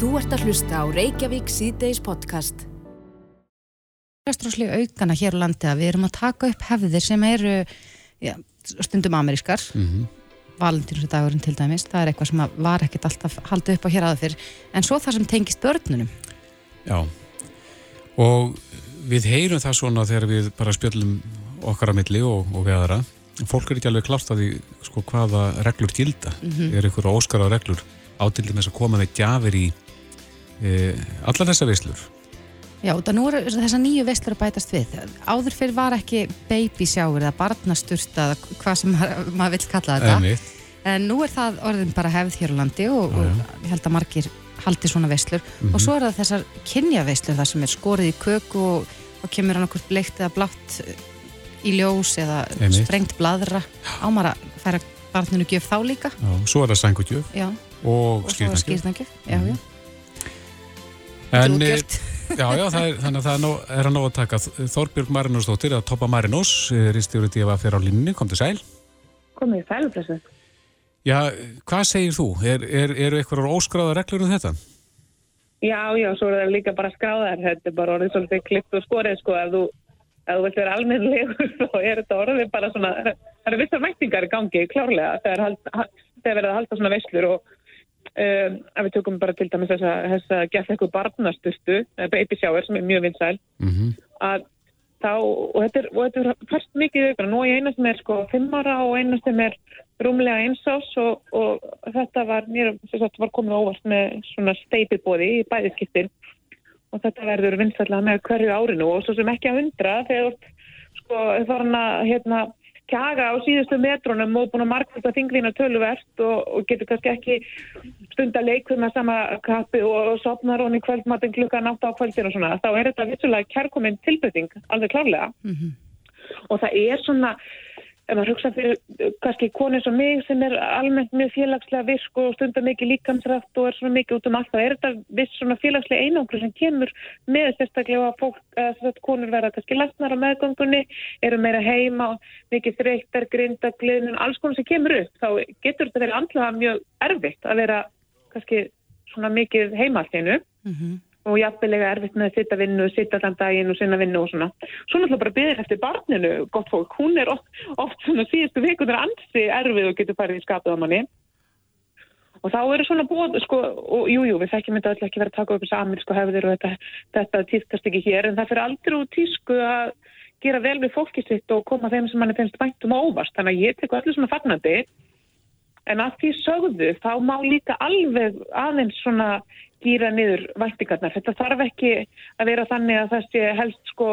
Þú ert að hlusta á Reykjavík síðdeis podcast. Restráslega aukana hér á landi að við erum að taka upp hefðir sem eru já, stundum amerískar. Mm -hmm. Valentínusdagurinn til dæmis, það er eitthvað sem var ekkert alltaf haldið upp á hér aðeins fyrr. En svo það sem tengist börnunum. Já, og við heyrum það svona þegar við bara spjöllum okkar að milli og, og við aðra fólk er ekki alveg klárt að því sko, hvaða reglur gilda mm -hmm. er ykkur óskara reglur átildin þess að koma með gjafir í e, allar þessa veislur? Já, það nú er þessa nýju veislur að bætast við. Áður fyrir var ekki baby shower eða barnastursta hvað sem maður, maður vil kalla þetta. En nú er það orðin bara hefð hér á landi og, og ég held að margir haldi svona veislur. Mm -hmm. og svo er það þessar kynjaveislur þar sem er skorið í köku og, og kemur hann okkur bleikt eða blátt í ljós eða Einmitt. sprengt bladra ámar að færa barninu gjöf þá líka? Já, Svo er það sængugjöf og, og skýrnagjöf en, eh, já, já, er, þannig að það er, nó, er að ná að taka. Þorbjörg Marinósdóttir að toppa Marinós Ristjóri Dífa fyrir á línni, kom til sæl. Komið sæl, pressu Já, hvað segir þú? Er, er, eru eitthvað óskráða reglur um þetta? Já, já, svo er það líka bara skráðar. Þetta er bara orðið svolítið klipt og skorið sko, ef þú ef þú vilt vera almennilegur þá er þetta orðið bara svona það eru vissar mættingar í gangi, klárlega þegar verður að halda svona veislur og um, ef við tökum bara til dæmis þess að, að geta eitthvað barnasturstu baby shower sem er mjög vinsæl. Mm -hmm. að þá, og þetta er, og þetta er fyrst mikið ykkur, nú er eina sem er sko fimmara og eina sem er rúmlega einsás og, og þetta var mér, þess að þetta var komið óvart með svona steipibóði í bæðiskiptin og þetta verður vinstallega með hverju árinu og svo sem ekki að undra þegar sko farin að hérna kjaga á síðustu metrónum og búin að markvæmta þinglína töluvert og, og getur kannski ekki stunda leikuð með sama kappi og, og sopnar honni kvöldmatinn klukkan átt á kvöldir og svona, þá er þetta vissulega kærkominn tilbytting, alveg klárlega mm -hmm. og það er svona ef maður hugsa fyrir kannski konið sem mig sem er almennt mjög félagslega virk og stundar mikið líkamsrætt og er svona mikið út um allt, það er þetta viss svona félagslega einangur sem kemur með sérstaklega fólk, að konur verða kannski lasnar á meðgöngunni, eru meira heima mikið þreytar, grinda, glöðnun alls konar sem kemur upp, þá getur þetta verið andlaða mjög erfitt að vera kannski svona mikið heimallinu mm -hmm og jafnvelega erfitt með að sitta vinnu, sitta allan daginn og sinna vinnu og svona. Svo náttúrulega bara byrðir eftir barninu, gott fólk, hún er oft, oft svona síðustu vikunar ansi erfið og getur farið í skapið á manni. Og þá eru svona búið, sko, og jújú, jú, við þekkjum þetta alltaf ekki verið að taka upp þessu amerísku hefðir og þetta, þetta týskast ekki hér, en það fyrir aldrei úr tísku að gera vel við fólkið sitt og koma þeim sem manni finnst væntum og óvast. Þannig að ég tek allir svona fagnandi, en að því sögðu, þá má líka alveg aðeins svona gýra niður væntingarnar. Þetta þarf ekki að vera þannig að það sé helst sko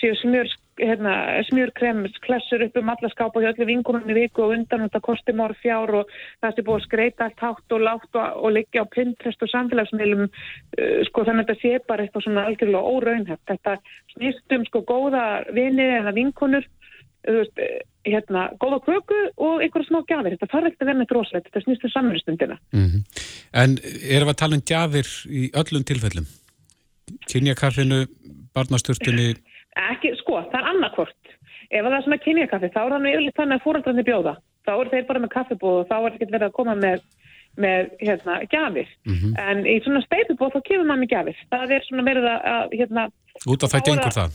séu smjör, hérna, smjörkremsklessur upp um alla skápa og öllu vingunum í viku og undan þetta kosti mór fjár og það sé búið að skreita allt hátt og látt og, og liggja á Pinterest og samfélagsmiðlum uh, sko þannig að þetta sé bara eitthvað svona algjörlega óraunhæft. Þetta snýst um sko góða vini eða vinkunur Veist, hérna, góða köku og einhverja smá gafir. Þetta fara ekkert að vera með droslegt, þetta snýst um samverðstundina. Mm -hmm. En erum við að tala um gafir í öllum tilfellum? Kynjakaffinu, barnasturtunni? Ekki, sko, það er annarkvort. Ef það er svona kynjakaffi, þá er nú yfirleitt þannig að fóröldrarnir bjóða. Þá er þeir bara með kaffibóð og þá er ekkert verið að koma með, með hérna, gafir. Mm -hmm. En í svona steipibóð þá kemur með gafir. Það er svona verið að, hérna... Út af það gengur það?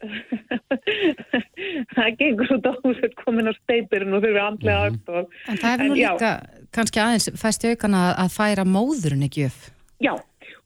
það gengur út á húsið komin á steipirinn og þau eru andlega mm -hmm. En það hefur nú líka kannski aðeins fæst í aukana að færa móðurinn ekki upp. Já,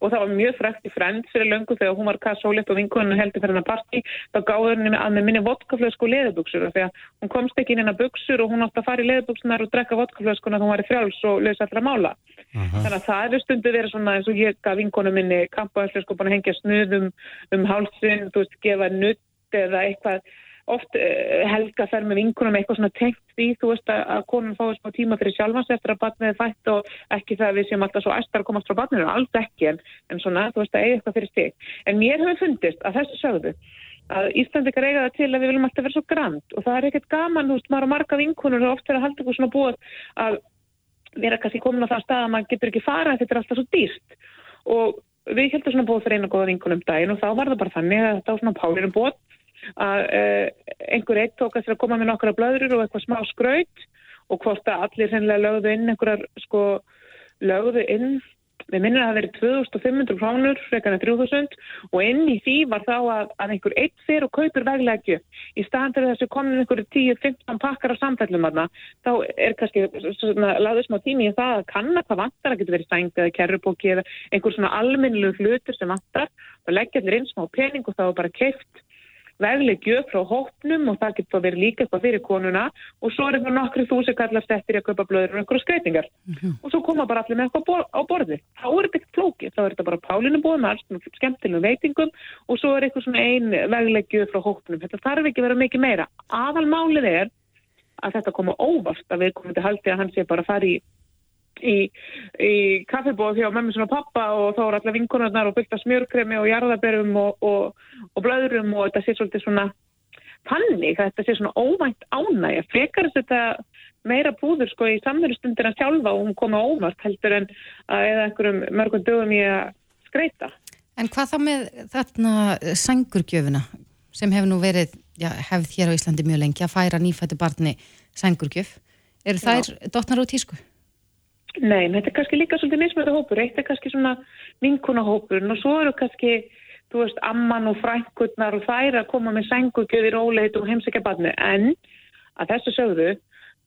og það var mjög frækt í frend fyrir löngu þegar hún var kassólegt og vinkunum heldur fyrir hennar partí. Þá gáður henni að með minni vodkaflösku og leðubuksur þegar hún komst ekki inn hennar buksur og hún átt að fara í leðubuksunar og drekka vodkaflöskuna þá hún var í frjáls og lausa allra mála. Uh -huh. þannig að það er stundu verið svona eins og ég gaf vinkunum minni kampaðslu sko að hengja snuðum um hálsin, þú veist, gefa nutt eða eitthvað. Oft uh, helga fer með vinkunum eitthvað svona tengt því, þú veist að, konun fáið smá tíma fyrir sjálfans eftir að batnið er fætt og ekki það að við séum alltaf svo æstar að komast frá batninu, alls ekki en, en svona, þú veist að eiga eitthvað fyrir stig. En mér hefur fundist að þessu sögðu að Íslandikar eiga það til að við viljum alltaf vera svo grand og það er ekkert gaman, þú veist, maður á marga vinkunur og oft er að halda eitthvað svona búið að vera kannski komin á það stað að maður getur ekki að að uh, einhver eitt tók að að koma með nokkra blöður og eitthvað smá skraut og hvort að allir sennilega lögðu inn einhverjar sko lögðu inn við minnum að það verið 2500 krónur, frekar en 3000 og inn í því var þá að, að einhver eitt fyrir og kaupir veglegju í staðan fyrir þessu komin einhverju 10-15 pakkar á samfellum aðna, þá er kannski laður smá tími í það að kanna hvað vantar, það getur verið sæng eða kerrupóki eða einhver svona alminnlu hlutur sem vantar. Og leggja allir inn smá pening og þá bara keift vegleg gjöf frá hópnum og það getur verið líka eitthvað fyrir konuna og svo er eitthvað nokkru þúsi kallast eftir að kaupa blöður og einhverju skreitingar mm -hmm. og svo koma bara allir með eitthvað á borði þá er þetta ekkert flókið, þá er þetta bara pálinu búið með alls skemmtilegu veitingum og svo er eitthvað svona ein vegleg gjöf frá hópnum. Þetta þarf ekki vera mikið meira. Aðalmálið er að þetta koma óvart að við komum til haldi að hann sé bara að fara í í, í kaffebóð hjá mammi svona pappa og þá er allar vinkonarnar og byrta smjörkremi og jarðaberum og, og, og blöðurum og þetta sé svolítið svona tannig, þetta sé svona óvænt ánæg frekar þess að þetta meira búður sko í samverðustundina sjálfa og hún koma óvart heldur en að eða einhverjum mörgum dögum í að skreita. En hvað þá með þarna sangurgjöfuna sem hefur nú verið, já, hefð hér á Íslandi mjög lengi að færa nýfættu barni sangurgjöf, eru þær dotnar á tísku? Nei, þetta er kannski líka svolítið mismöðu hópur, eitt er kannski svona vinkunahópurinn og svo eru kannski, þú veist, amman og frænkurnar og þær að koma með sengugjöð í róleit og heimsækja barni, en að þessu sögðu,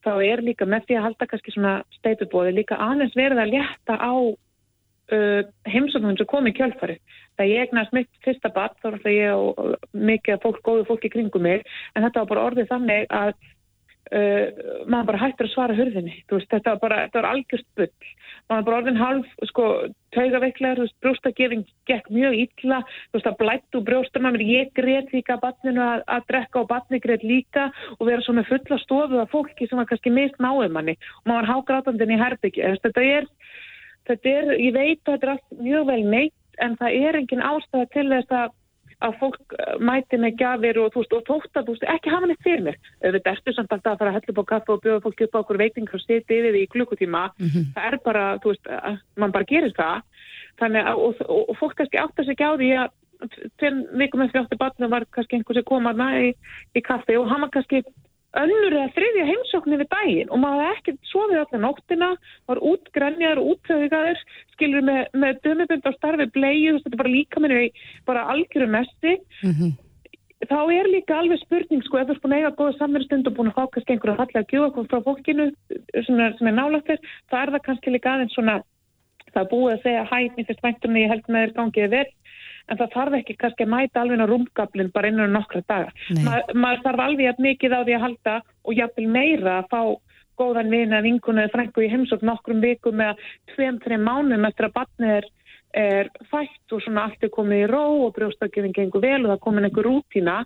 þá er líka með því að halda kannski svona steipubóði líka aðeins verið að létta á uh, heimsækjum sem kom í kjölfari. Það ég egnast mitt fyrsta barn, þá er alltaf ég og mikið fólk, góðu fólki kringum mig, en þetta var bara orðið þannig að Uh, maður bara hættir að svara hörðinni veist, þetta var bara, þetta var algjörst bull. Maður bara orðin halv, sko taugaveiklar, brjóstakefing gekk mjög illa, þú veist, að blættu brjóstum ég greiðt líka banninu að, að drekka og banni greiðt líka og vera svona fulla stofu af fólki sem var kannski mist náðu manni. Og maður hágrátandin í herbyggi, þetta er þetta er, ég veit að þetta er allt mjög vel neitt en það er engin ástæða til þess að að fólk eh, mæti með gafir og veist, og þú veist, ekki hafa neitt fyrir mér. Þetta erstu samt alltaf að fara að hella upp á kaffu og bjóða fólki upp á okkur veitingar og setja yfir því í klukkutíma. Mm -hmm. Það er bara, þú veist, mann bara gerir það. Að, og, og, og fólk kannski átt að segja á því að tveim vikum eftir áttu batna var kannski einhver sem kom aðna í, í kaffi og hann var kannski önnur eða þriðja heimsóknir við daginn og maður hefði ekkert sofið allir nóttina, var útgrænjar og úttöðugaður, skilur með, með dömubund á starfi bleið, þetta er bara líka minni bara algjöru mesti. Mm -hmm. Þá er líka alveg spurning, sko, ef þú erst búin að eiga góða samverðstund og búin að fá kannski einhverja fallega að gjóða frá fólkinu sem er, er nálagtir, það er það kannski líka aðeins svona, það er búið að segja hæ, mér finnst væntum að ég held með þér gangið vel en það þarf ekki kannski að mæta alveg á rúmgablin bara innan nokkra dagar. Ma, maður þarf alveg að mikið á því að halda og jafnvel meira að fá góðan vina, vinguna eða frængu í heimsók nokkrum vikum eða tveim-þreim mánum eftir að batnið er, er fætt og svona allt er komið í ró og brjóstakjöfing gengur vel og það komin einhver rútina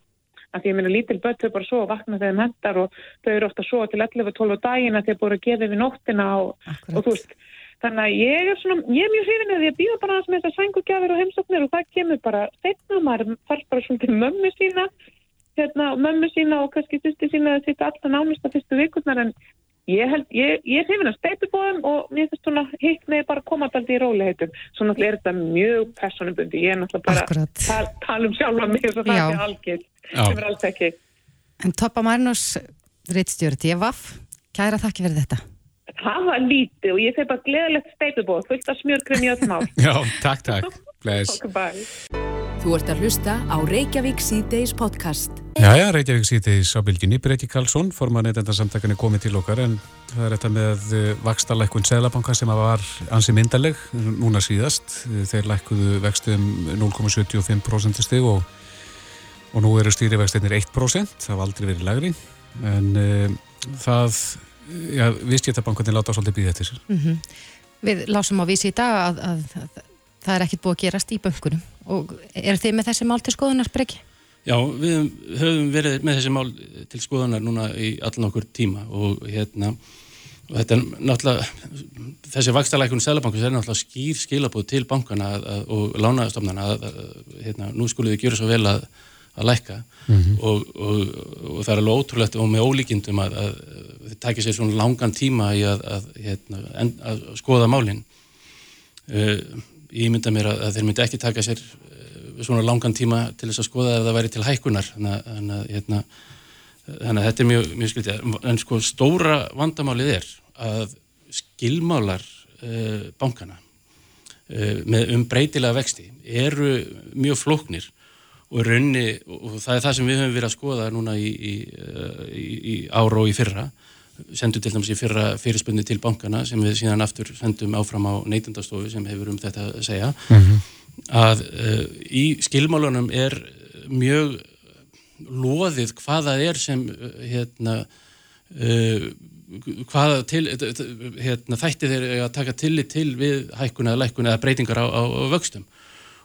að því ég minna lítil börn þau bara svo að vakna þegar hendar og þau eru ofta svo til 11-12 daginn að þau búið að gefa við nóttina og, og þú veist Þannig að ég er svona, ég er mjög hrifin að ég býða bara að þess að sængugjafir og heimsóknir og það kemur bara setna, maður þarf bara svona mömmu sína, hérna, mömmu sína og kannski sýsti sína að sýta alltaf námist að fyrstu vikurnar en ég held, ég, ég er hrifin að steipi bóðum og mér finnst svona hitt með bara komað alltaf í róliheitum. Svo náttúrulega er þetta mjög personubundi, ég er náttúrulega bara að tal, tala um sjálfa mig og það er algjörð, sem er alls ekki. En Toppa Marnus, Rittstjórn, vaff, kæra þakki fyrir þetta það var lítið og ég feg bara gleðilegt steipubóð, fullt af smjörgrunni og smá. Já, takk, takk. Bless. Okay, Þú ert að hlusta á Reykjavík C-Days podcast. Já, já, Reykjavík C-Days á bylginni. Breki Karlsson, forman neytendarsamtakanir komið til okkar en það er þetta með eh, vakstarlækkun Sælabanka sem var ansi myndaleg núna síðast. Þeir lækkuðu vextum 0,75% stig og, og nú eru stýrivextinir 1%. Það var aldrei verið lagri en uh, það viðskiptabankunni láta svolítið býða eftir sér. Mm -hmm. Við lásum á vísi í dag að, að, að, að það er ekkit búið að gerast í bankunum og er þið með þessi mál til skoðunar breyki? Já, við höfum verið með þessi mál til skoðunar núna í allan okkur tíma og hérna og þetta er náttúrulega þessi vakstalækun Sælabankus er náttúrulega skýr skilabóð til bankana og lánaðastofnana að hérna, nú skulum við gera svo vel að að lækka. Mm -hmm. og, og, og það er alveg ótrúlegt og með ólíkindum að, að þið takir sér svona langan tíma í að, að, hérna, en, að skoða málinn uh, ég mynda mér að þeir myndi ekki taka sér uh, svona langan tíma til þess að skoða ef það væri til hækkunar. Þannig að hérna, þannig að þetta er mjög, mjög skildið en sko stóra vandamálið er að skilmálar uh, bankana með umbreytilega vexti eru mjög flóknir og raunni, og það er það sem við höfum verið að skoða núna í, í, í, í ára og í fyrra. Sendum til dæmis í fyrra fyrirspunni til bankana sem við síðan aftur sendum áfram á neytundastofu sem hefur um þetta að segja. Mm -hmm. að uh, í skilmálunum er mjög loðið hvaða er sem hérna uh, hvaða til, hérna, þætti þeir að taka tillit til við hækkuna eða lækkuna eða breytingar á, á, á vöxtum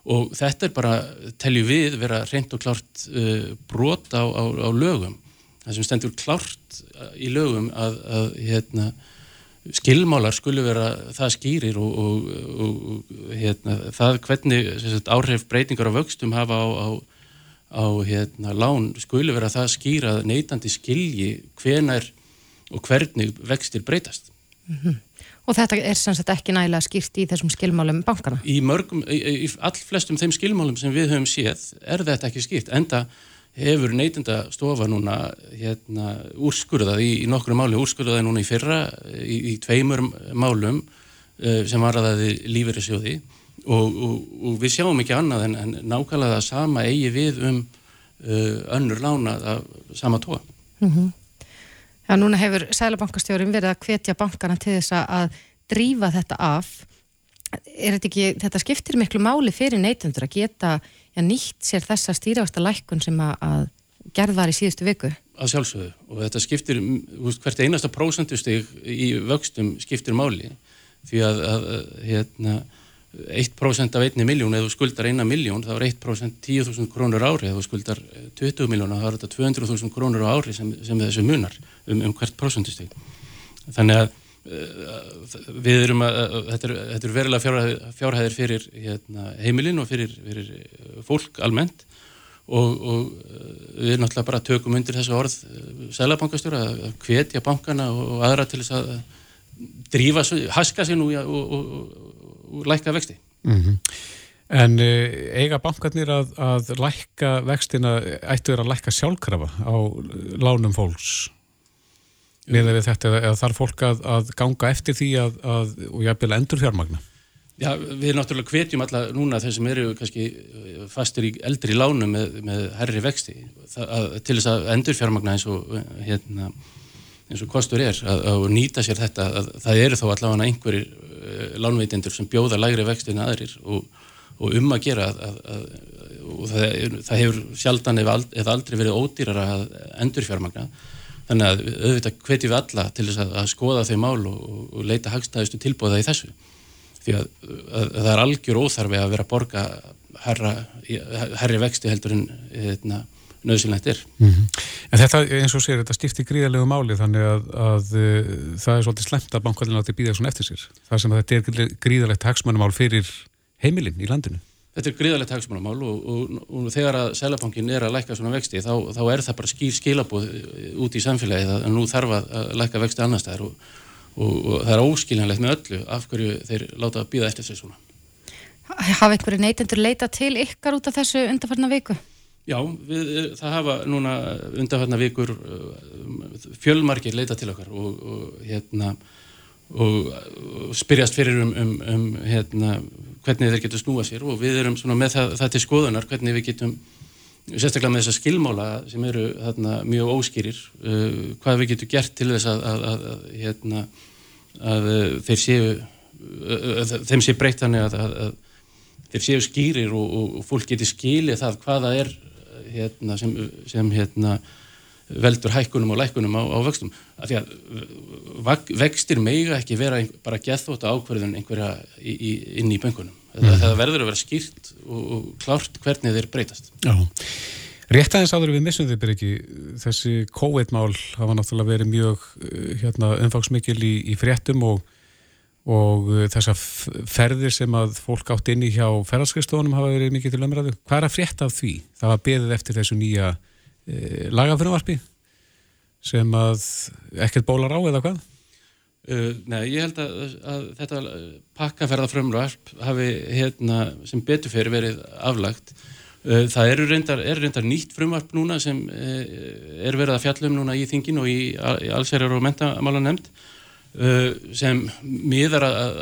og þetta er bara, telju við, vera reynd og klárt uh, brot á, á, á lögum. Það sem stendur klárt uh, í lögum að, að hérna, skilmálar skulle vera það skýrir og, og, og hérna, það hvernig sagt, áhrif breytingar á vöxtum hafa á, á hérna, lán skulle vera það skýrað neytandi skilji hvenar og hvernig vextir breytast. Mm -hmm. Og þetta er sem sagt ekki nægilega skýrt í þessum skilmálum bankana? Í mörgum, í, í all flestum þeim skilmálum sem við höfum séð er þetta ekki skýrt. Enda hefur neytinda stofa núna hérna, úrskurðað í, í nokkru máli, úrskurðaði núna í fyrra í, í tveimur málum uh, sem var að það lífeyrisjóði og, og, og við sjáum ekki annað en, en nákvæmlega það sama eigi við um uh, önnur lána af sama tóa. Mm -hmm. Já, núna hefur Sælabankastjórum verið að hvetja bankana til þess að drífa þetta af. Ekki, þetta skiptir miklu máli fyrir neytundur að geta já, nýtt sér þessa stýrjásta lækkun sem að, gerð var í síðustu viku? Að sjálfsögðu og þetta skiptir, hvert einasta prósendusteg í vöxtum skiptir máli því að, að hérna 1% af einni miljón, eða þú skuldar eina miljón, þá er 1% 10.000 krónur ári, eða þú skuldar 20 miljóna, þá er þetta 200.000 krónur á ári sem, sem þessu munar um, um hvert prosentusteg. Þannig að uh, við erum að, er, þetta er verulega fjárhæðir, fjárhæðir fyrir hérna, heimilin og fyrir, fyrir fólk almennt og, og við náttúrulega bara tökum undir þessu orð selabankastjóra að hvetja bankana og aðra til þess að drífa, haska sér nú og, og lækka vexti. Mm -hmm. En uh, eiga bankarnir að, að lækka vextina, ættu þeir að lækka sjálfkrafa á lánum fólks? Við erum þetta, eða þarf fólk að, að ganga eftir því að, að og jafnvel endur fjármagna? Já, við náttúrulega hvetjum alla núna þeir sem eru kannski eh, fastir í eldri lánum með, með herri vexti það, til þess að endur fjármagna eins og hérna eins og kostur er að, að nýta sér þetta að það eru þá allavega einhverjir uh, lánveitendur sem bjóða lægri vexti en aðrir og, og um að gera að, og það, það hefur sjaldan eða ald, aldrei verið ódýrar að endur fjármagna þannig að auðvitað hvetjum við alla til þess að skoða þau mál og, og leita hagstæðistu tilbúða í þessu því að það er algjör óþarfi að vera að borga herri vexti heldur en hérna nöðsynlegt er. Mm -hmm. En þetta, eins og sér, þetta stiftir gríðarlegu máli þannig að, að uh, það er svolítið slemt að bankvæðin átti að býða svona eftir sér. Það sem að þetta er gríðarlegt hagsmannamál fyrir heimilinn í landinu. Þetta er gríðarlegt hagsmannamál og, og, og þegar að Sælabankin er að lækka svona vexti þá, þá er það bara skýr skilabóð uh, út í samfélagið að nú þarf að lækka vexti annar staðar og, og það er óskiljanlegt með öllu af hverju þeir láta að býða eftir þessu svona. Hafa einhverju neytendur leita til ykkar út af þessu undarfarna viku? Já, við, eh, það hafa núna undanfarnar vikur eh, fjölmarkir leita til okkar og, og, hérna, og, og spyrjast fyrir um, um, um hérna, hvernig þeir getur snúa sér og við erum með það, það til skoðunar hvernig við getum, sérstaklega með þessa skilmála sem eru þarna, mjög óskýrir, uh, hvað við getum gert til þess að, að, að, hérna, að þeir séu, þeim sé breytt þannig að þeir séu skýrir og fólk getur skilið það hvaða er hérna, sem, sem hérna, veldur hækkunum og lækkunum á, á vöxtum. Af því að vextir meiga ekki vera ein, bara gethótt ákverðin einhverja í, í, inn í böngunum. Mm. Það verður að vera skýrt og, og klárt hvernig þeir breytast. Já. Rétt aðeins áður við missum byrja ekki. Þessi COVID-mál hafa náttúrulega verið mjög hérna, umfangsmikil í, í fréttum og og þessar ferðir sem að fólk átt inn í hjá ferðarskristofunum hafa verið mikið til umræðu. Hvað er að frétta af því? Það var beðið eftir þessu nýja e, lagafröðvarpi sem að ekkert bólar á eða hvað? Uh, nei, ég held að, að þetta pakkaferðarfröðvarp hafi hérna, sem betur fyrir verið aflagt. Uh, það eru reyndar, er reyndar nýtt frumvarp núna sem uh, er verið að fjallum núna í þingin og í, í allsverjar og mentamála nefnd sem miðar að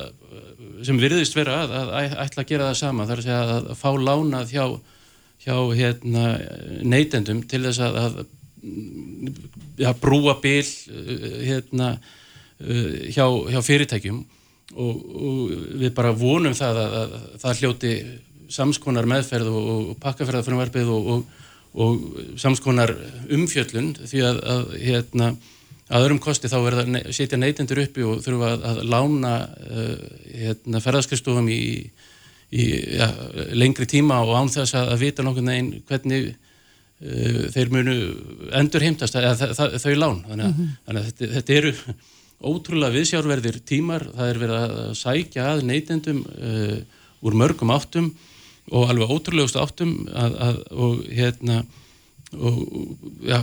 sem virðist vera að, að, að ætla að gera það sama, það er að segja að, fá lánað hjá, hjá hérna, neytendum til þess að, að brúa bil hérna, hjá, hjá fyrirtækjum og, og við bara vonum það að það hljóti samskonar meðferð og, og pakkaferðarfrumvarfið og, og samskonar umfjöllun því að hérna að öðrum kosti þá verða að setja neytendur uppi og þurfa að, að lána uh, hérna, ferðarskriðstofum í, í ja, lengri tíma og án þess að, að vita nokkur neginn hvernig uh, þeir munu endur heimtast þau lán þannig að, mm -hmm. þannig að þetta, þetta eru ótrúlega viðsjárverðir tímar það er verið að sækja að neytendum uh, úr mörgum áttum og alveg ótrúlegust áttum og hérna og ja,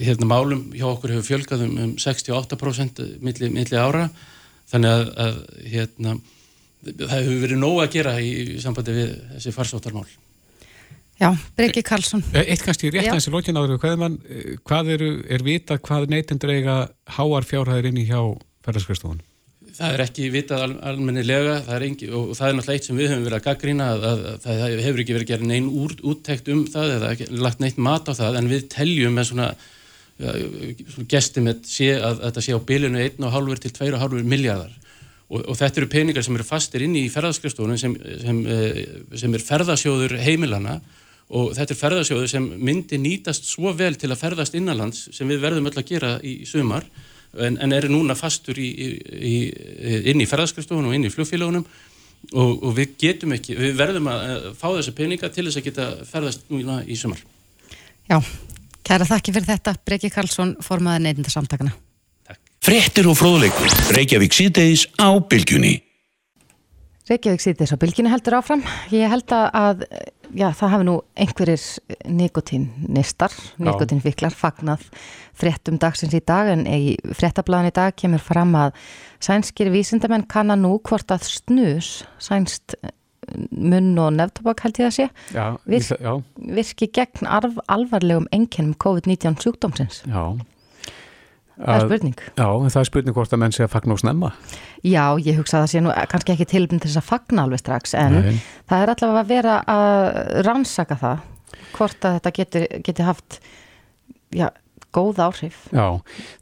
hérna málum hjá okkur hefur fjölgað um, um 68% milli, milli ára. Þannig að, að hérna það hefur verið nóg að gera í, í sambandi við þessi farsóttarmál. Já, Breki Karlsson. Eh, Eitt kannski rétt aðeins í lókin áður hvað, man, eh, hvað eru, er vita hvað neytendur eiga háar fjárhæðir inn í hjá ferðarskristofunum? Það er ekki vitað al almennilega það engi, og það er náttúrulega eitt sem við höfum verið að gaggrína að, að, að það hefur ekki verið gerð neinn úr, úttekt um það eða ekki, lagt neitt mat á það en við teljum með svona, ja, svona gestum að, að þetta sé á bilinu 1,5 til 2,5 miljardar og, og þetta eru peningar sem eru fastir inn í ferðarskristofunum sem, sem, eh, sem er ferðarsjóður heimilana og þetta er ferðarsjóður sem myndi nýtast svo vel til að ferðast innanlands sem við verðum öll að gera í sumar en, en eru núna fastur í, í, inn í ferðarskristofunum og inn í flugfélagunum og, og við getum ekki, við verðum að fá þessa peninga til þess að geta ferðast núna í sumar. Já, kæra þakki fyrir þetta, Breki Karlsson, formaði neyndindarsamtakana. Takk. Frettir og fróðleikur, Reykjavík síðdeis á Bilgjunni. Reykjavík síðdeis á Bilgjunni heldur áfram. Ég held að já, það hafi nú einhverjir nikotinnistar, nikotínviklar fagnað fréttum dagsins í dag en í fréttablaðin í dag kemur fram að sænskir vísindamenn kannan nú hvort að snus sænst munn og nefntobak held ég að sé já, virk, já. virki gegn arf, alvarlegum enginnum COVID-19 sjúkdómsins Já Það er spurning. Já, en það er spurning hvort að menn sé að fagna og snemma. Já, ég hugsa að það sé nú kannski ekki tilbyrn til þess að fagna alveg strax, en Nei. það er allavega að vera að rannsaka það, hvort að þetta geti, geti haft, já, góð áhrif. Já,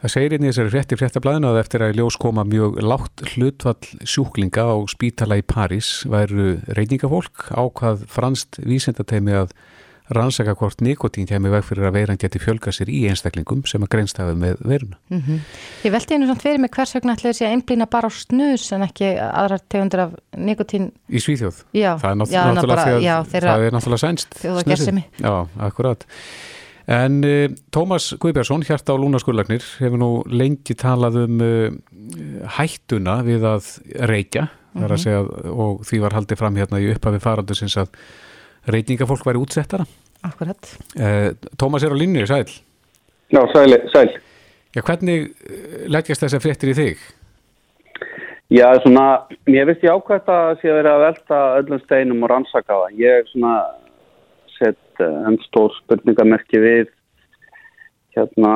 það segir einnig þessari frétti fréttablaðinu að eftir að ljós koma mjög látt hlutvall sjúklinga á spítala í París væru reyningafólk ákvað franst vísendateimi að rannsaka hvort nikotín kemur veg fyrir að veiran geti fjölga sér í einstaklingum sem að greinst hafa með veiruna. Mm -hmm. Ég veldi einu svona fyrir mig hvers vegna ætlaði þessi að einblýna bara á snus en ekki aðrar tegundur af nikotín Í Svíþjóð? Já, það er náttúrulega, bara, já, það er náttúrulega sænst Já, akkurat En uh, Tómas Guðbjörnsson, hjarta á Lúnaskurlagnir hefur nú lengi talað um uh, hættuna við að reykja mm -hmm. að segja, og því var haldið fram hérna í upphafi farandusins að reytingafólk væri útsettara. Akkurat. Eh, Tómas er á linni, sæl. Já, sæl. sæl. Já, hvernig eh, leggjast þess að fréttir í þig? Já, svona, ég veist ég ákvæmt að sé að vera að velta öllum steinum og rannsaka það. Ég er svona sett uh, enn stór spurningamerki við hérna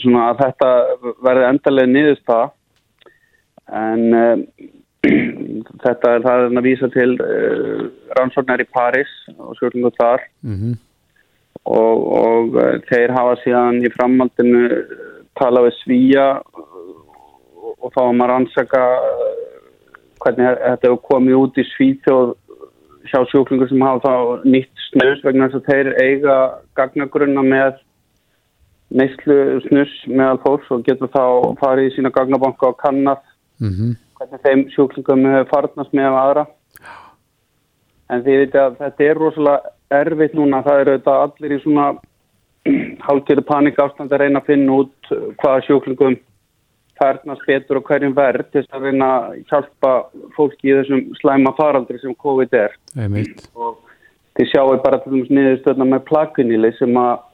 svona að þetta verði endalega niðurst það en þetta er það að vísa til uh, rannsóknar í Paris og skjöllingu þar. Mm -hmm. og, og uh, þeir hafa síðan í framhaldinu tala við svíja og, og þá hafa maður rannsaka hvernig þetta hefur komið út í svíþjóð hjá sjúklingur sem hafa þá nýtt snus vegna þess að þeir eiga gagnagrunna með neyslu snus meðal fólks og getur þá farið í sína gagnabanka og kannast mm -hmm hvernig þeim sjúklingum farnast með aðra. En þið veitum að þetta er rosalega erfitt núna, það eru þetta allir í svona hálfgerðu panik ástand að reyna að finna út hvaða sjúklingum færnast betur og hverjum verð til að reyna að hjálpa fólki í þessum slæma faraldri sem COVID er. Einmitt. og þið sjáu bara til dæmis niðurstöðna með plakunili sem að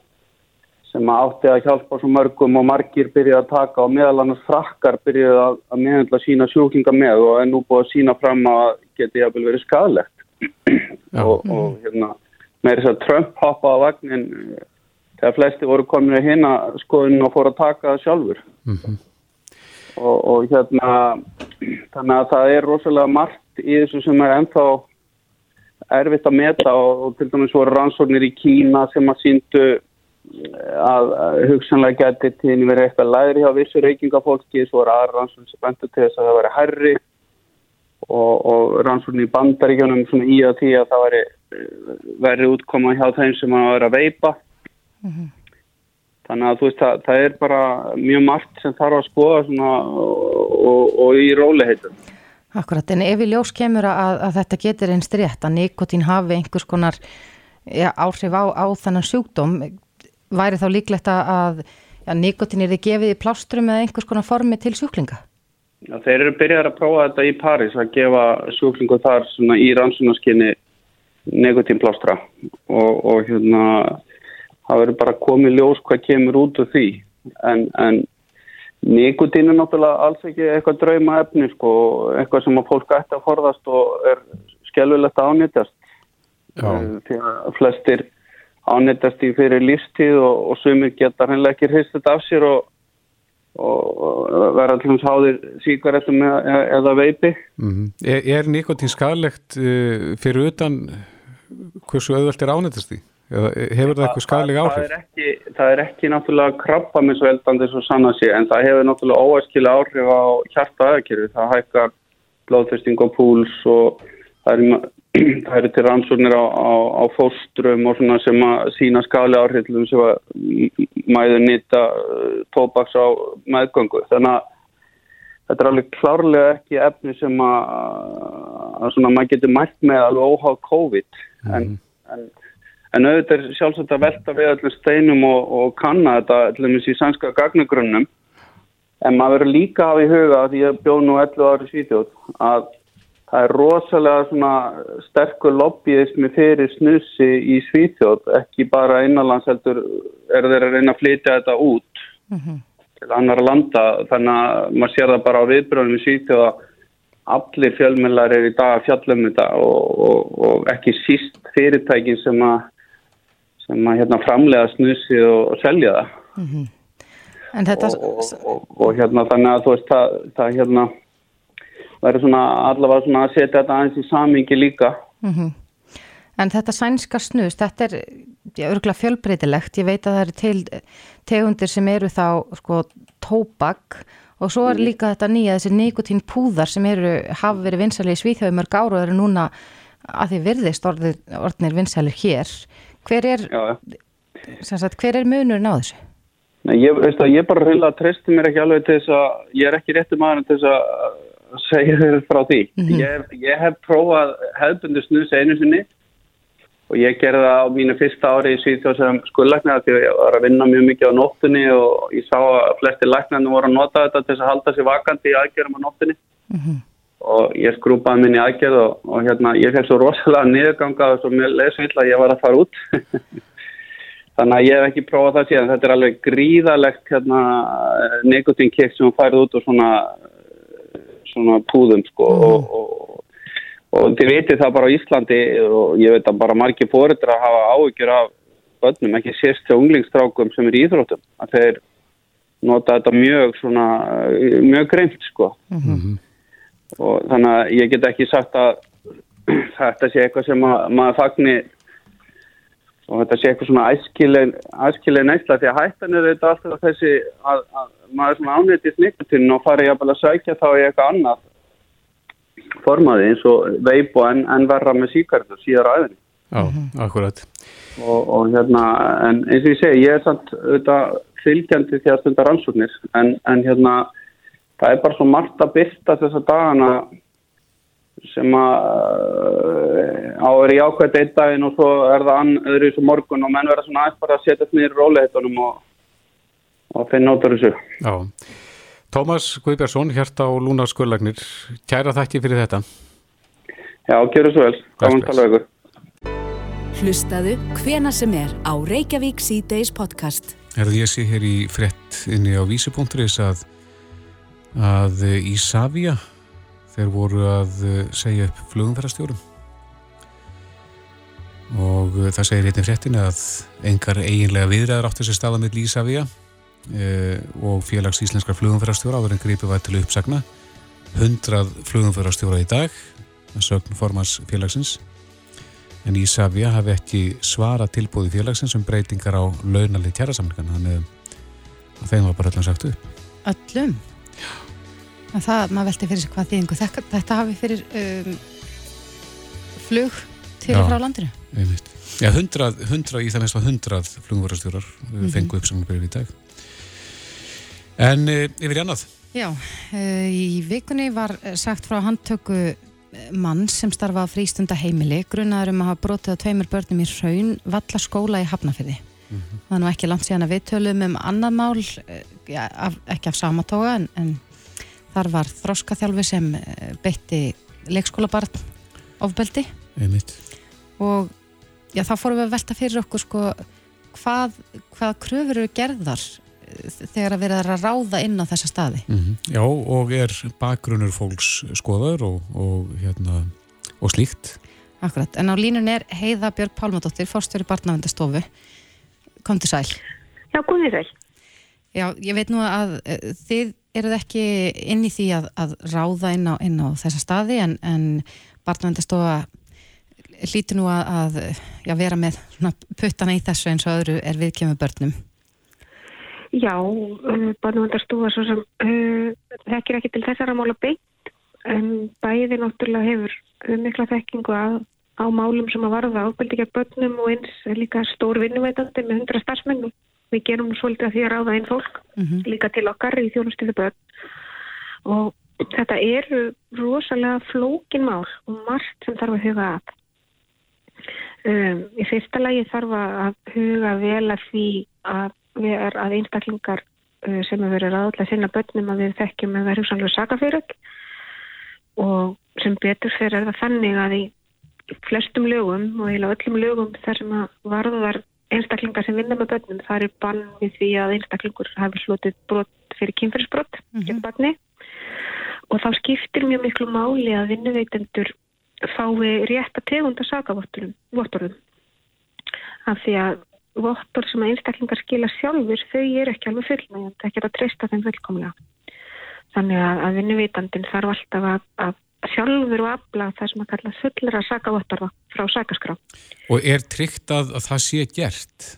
sem átti að hjálpa svo mörgum og margir byrjuði að taka og meðal annars frakkar byrjuði að, að meðhandla sína sjúklinga með og er nú búið að sína fram að geti jafnvel verið skadlegt og, og hérna með þess að Trump hoppa á vagnin þegar flesti voru komin í hérna skoðin og fóru að taka það sjálfur. Mm -hmm. og, og hérna þannig að það er rosalega margt í þessu sem er ennþá erfitt að meta og, og til dæmis voru rannsóknir í Kína sem að síndu að, hugsanlega geti tíðin verið eitthvað læri hjá vissu reykingafólki svo voru aðra rannsóknir sem bendur til þess að það veri herri og, og rannsóknir í bandaríkjónum svona í að því að það veri verið útkoma hjá þeim sem að vera að veipa. Þannig að þú veist það, það er bara mjög margt sem þarf að skoða svona og, og, og í róliheitum Akkurat, en ef í ljós kemur að, að þetta getur einst rétt að nikotín hafi einhvers konar ja, áhrif á, á þennan sjúkdóm, væri þá líklegt að ja, nikotín er þið gefið í plástrum eða einhvers konar formi til sjúklinga? Já, þeir eru byrjar að prófa þetta í París að gefa sjúklingu þar svona í rannsónaskinni nikotínplástra og, og hérna það verður bara komið ljós hvað kemur út úr því en, en Nikotín er náttúrulega alls ekki eitthvað drauma efni sko, eitthvað sem að fólk ætti að forðast og er skjálfilegt að ánýttast. Því að flestir ánýttast í fyrir lífstíð og, og sumir geta hennilega ekki hrist þetta af sér og, og, og vera allum sáðir síkaretum eða, eða veipi. Mm -hmm. Er, er nikotín skadlegt uh, fyrir utan hversu auðvöld er ánýttast því? Eða hefur það eitthvað skadlega áhrif? Það er ekki, það er ekki náttúrulega krabba með svo eldandi svo sann að sé en það hefur náttúrulega óæskilega áhrif á hjarta aðeins. Það hækkar blóðfesting og púls og það eru, það eru til rannsóknir á, á, á fóstrum og svona sem að sína skadlega áhrif sem að mæður nýta tóbaks á meðgöngu. Þannig að þetta er alveg klárlega ekki efni sem að, að svona maður getur mætt með alveg óháð COVID en, mm. en En auðvitað er sjálfsagt að velta við allir steinum og, og kanna þetta allir í sænska gagnagrunnum. En maður verður líka að hafa í huga að ég bjóð nú 11 ári svítjóð að það er rosalega sterkur lobbyismi fyrir snussi í svítjóð. Ekki bara innanlandsheldur er þeir að reyna að flytja þetta út mm -hmm. til annar landa. Þannig að maður sér það bara á viðbröðum í svítjóð að allir fjölmjölar er í dag að fjallum þetta og, og, og ekki síst fyrirtækin sem að sem að hérna, framlega snusi og, og selja það mm -hmm. þetta... og, og hérna þannig að þú veist það, það hérna verður svona allavega svona að setja þetta aðeins í samingi líka mm -hmm. En þetta sænska snus, þetta er örgulega fjölbreytilegt, ég veit að það eru til tegundir sem eru þá sko tóbak og svo er mhm. líka þetta nýja þessi nikotín púðar sem eru, hafa verið vinsæli í Svíþjóði mörg ára og eru núna að því virðist orðir, orðnir vinsælir hér Hver er, sagt, hver er munurinn á þessu? Nei, ég, veist að ég bara að treysti mér ekki alveg til þess að ég er ekki réttu maður til þess að segja þér frá því. Mm -hmm. ég, ég hef prófað hefðbundu snus einu sinni og ég gerði það á mínu fyrsta ári í Svíþjóð sem skullæknaði því að ég var að vinna mjög mikið á nóttunni og ég sá að flesti læknarnir voru að nota þetta til þess að halda sér vakandi í aðgerðum á nóttunni. Mm -hmm og ég skrúpaði minni aðgerð og, og hérna ég fekk svo rosalega niðurganga og svo mér leðsvill að ég var að fara út þannig að ég hef ekki prófað það síðan þetta er alveg gríðalegt hérna, nikotínkekk sem færið út og svona, svona púðum sko mm. og, og, og þið veitir það bara á Íslandi og ég veit að bara margir fóriður að hafa áhyggjur af börnum, ekki sérst til unglingstrákum sem er í Íþróttum að þeir nota þetta mjög svona mjög greimt sko. Mm -hmm og þannig að ég get ekki sagt að þetta sé eitthvað sem að, maður fagnir og þetta sé eitthvað svona æskileg neysla því að hættan er þetta alltaf þessi að, að maður svona ánættist nýttinn og fari að sækja þá í eitthvað annað formaði eins og veip og en, en verra með síkartu síðar aðeins. Já, akkurat. Og, og hérna, en eins og ég segi, ég er samt auðvitað fylgjandi því að stunda rannsóknir en, en hérna það er bara svo margt að byrta þessa dagana sem að uh, áður í ákveðt einn daginn og svo er það öðru í svo morgun og menn verða svona aðeins bara að setja þetta nýra róliheitunum og, og finna út af þessu. Já. Tómas Guðbjörnsson, hérta og Lúna Skurlagnir, kæra þakki fyrir þetta. Já, kæra svo vel. Gáðan tala ykkur. Hlustaðu hvena sem er á Reykjavík C-Days podcast. Er því að sé hér í frett inni á vísupunkturis að að Ísafja þeir voru að segja upp flugumferðarstjórum og það segir hérna fréttin að engar eiginlega viðræðar átti þessi staða með Ísafja e, og félags íslenskar flugumferðarstjóra áður en greipi var til uppsagna 100 flugumförastjóra í dag sögn formans félagsins en Ísafja hafi ekki svara tilbúði félagsins um breytingar á launalið kjærasamlingan þannig að þeim var bara öllum sagt upp Öllum? Já en Það, maður velti fyrir sig hvað þýðingu þetta, þetta hafi fyrir um, flug til og frá landinu. Já, 100, 100 í það mest var 100 flugumförastjórar mm Mhm. -hmm. fengu uppsagnarbrif í dag En e, yfir í annað? Já, uh, í vikunni var eh, sagt frá handtöku eh, mann sem starfa á frístunda heimili grunaður um að hafa brotið á tveimur börnum í raun valla skóla í Hafnafyrði það er nú ekki langt síðan að við tölum um annað mál, eh, ja, af, ekki af samatóga en, en þar var þroskaþjálfi sem eh, beitti leikskólabarn ofbeldi. Einmitt. og já, þá fórum við að velta fyrir okkur sko, hvað, hvað kröfur eru gerðar eh, þegar að vera að ráða inn á þessa staði. Mm Já, og er bakgrunnur fólks skoðar og, og, hérna, og slíkt. Akkurat, en á línun er Heiða Björg Pálmadóttir, fórstjóri barnavendastofu kom til sæl. Já, komið sæl. Já, ég veit nú að uh, þið eruð ekki inn í því að, að ráða inn á, inn á þessa staði en, en barnavendastofa hlýtur nú að, að já, vera með puttana í þessu eins og öðru er viðkjöfum börnum Já, uh, barnavendarstofa svo sem uh, þekkir ekki til þessara mála beint en bæði náttúrulega hefur uh, mikla þekkingu að, á málum sem að varða ábeldi gegn börnum og eins líka stór vinnuveitandi með hundra starfsmenn og við gerum svolítið að því að ráða einn fólk Mhm. líka til okkar í þjónustu við börn og þetta eru rosalega flókin mál og margt sem þarf að huga að. Um, í fyrsta lagi þarf að huga vel að því að er að einstaklingar uh, sem hefur verið ráðlega sinna börnum að við þekkjum að vera hugsanlega sakafyrögg og sem betur fyrir er það þannig að í flestum lögum og eiginlega öllum lögum þar sem að varðar einstaklingar sem vinna með börnum það er bann við því að einstaklingur hafi slotið brot fyrir kynferðisbrot gegn barni. Og þá skiptir mjög miklu máli að vinnuveitendur fái rétt að tegunda sakavottorðum af því að vottor sem einstaklingar skila sjálfur þau eru ekki alveg fullnægjandi, ekki að treysta þeim fullkomlega þannig að, að vinnuveitandin þarf alltaf að, að sjálfur og afla það sem að kalla fullera sakavottorða frá sakaskrá Og er tryggt að, að það sé gert?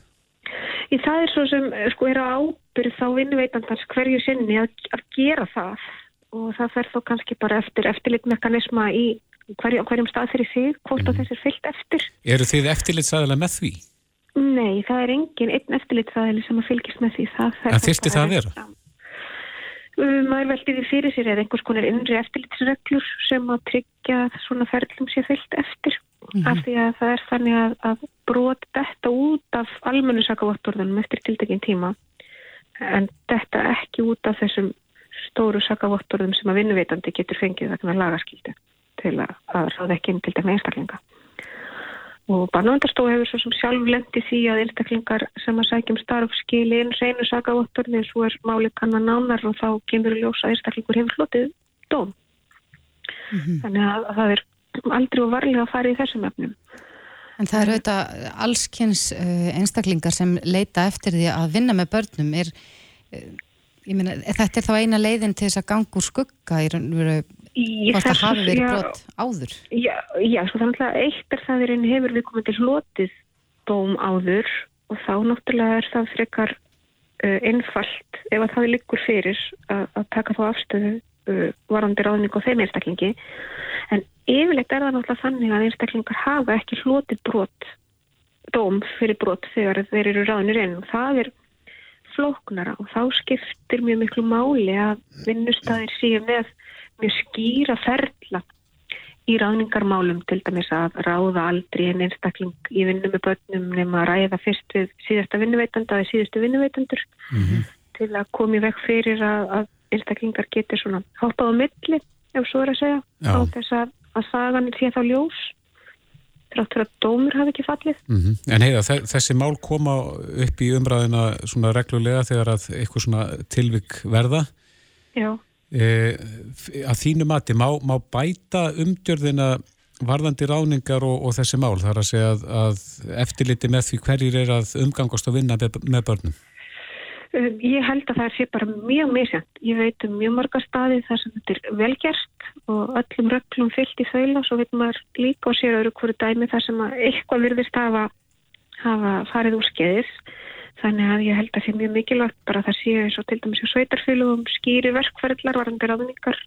Í það er svo sem sko er á ábyrð þá vinnuveitandans hverju sinni að, að gera það og það fer þó kannski bara eftir eftirlitmekanisma í hverju, hverjum stað fyrir sig, hvort að þessi er fyllt eftir. Eru þið eftirlitsæðilega með því? Nei, það er engin einn eftirlitsaðili sem að fylgjast með því. Það bara það að vera? Um, maður veldi því fyrir sér eða einhvers konar innri eftirlitsreglur sem að tryggja svona ferðlum sé fyllt eftir af því að það er þannig að, að brot þetta út af almennu sakavottorðunum eftir tildekinn tíma en þetta ekki út af þessum stóru sakavottorðum sem að vinnuveitandi getur fengið vegna lagaskildu til að, að ráða ekki inn til dæmi einstaklinga. Og barnavendarstofu hefur svo sem sjálf lendi því að einstaklingar sem að sækjum starf skili inn reynu sakavottorni svo er máli kannan nánar og þá kemur í ljós að einstaklingur hefur hlotið dóm. Þannig að, að það er aldrei og varlega að fara í þessum efnum. En það eru auðvitað allskynns uh, einstaklingar sem leita eftir því að vinna með börnum er, uh, ég meina, þetta er þá eina leiðin til þess að ganga úr skugga í raun og veru Í hvort það hafi verið brot áður. Já, já sko þannig að eitt er það í rauninni hefur við komið til hlotið dóm áður og þá náttúrulega er það frekar uh, einfalt ef að það liggur fyrir að, að taka þá afstöðu uh, varandi ráðning og þeim einstaklingi. En yfirleitt er það náttúrulega þannig að einstaklingar hafa ekki hlotið brot dóm fyrir brot þegar þeir eru ráðnir inn. Og það er flóknara og þá skiptir mjög miklu máli að vinnustæðir séu með mjög skýra ferla í ráðningarmálum til dæmis að ráða aldrei en einstakling í vinnu með börnum nema að ræða fyrst við síðasta vinnuveitanda eða síðustu vinnuveitandur til að komi vekk fyrir að, að einstaklingar getur svona hoppað á milli ef svo er að segja Já. á þess að, að sagan sé þá ljós þráttur að dómur hafi ekki fallið Mm En heiða, þe- þessi mál koma upp í umræðina svona reglulega þegar að eitthvað svona tilvik verða. Já. E, að þínu mati, má, má bæta umgjörðina varðandi ráningar og, og þessi mál? Það er að segja að, að eftirliti með því hverjir er að umgangast og vinna með, börnum. Um, ég held að það sé bara mjög misjant. Ég veit um mjög marga staði þar sem þetta er velgerst og öllum röglum fyllt í þaula og svo veit maður líka og sér öru hverju dæmi þar sem að eitthvað virðist hafa, hafa farið úr skeiðis. Þannig að ég held að það sé mjög mikilvægt bara að það sé eins og til dæmis í sveitarfylgum skýri verkferðlar varandi ráðningar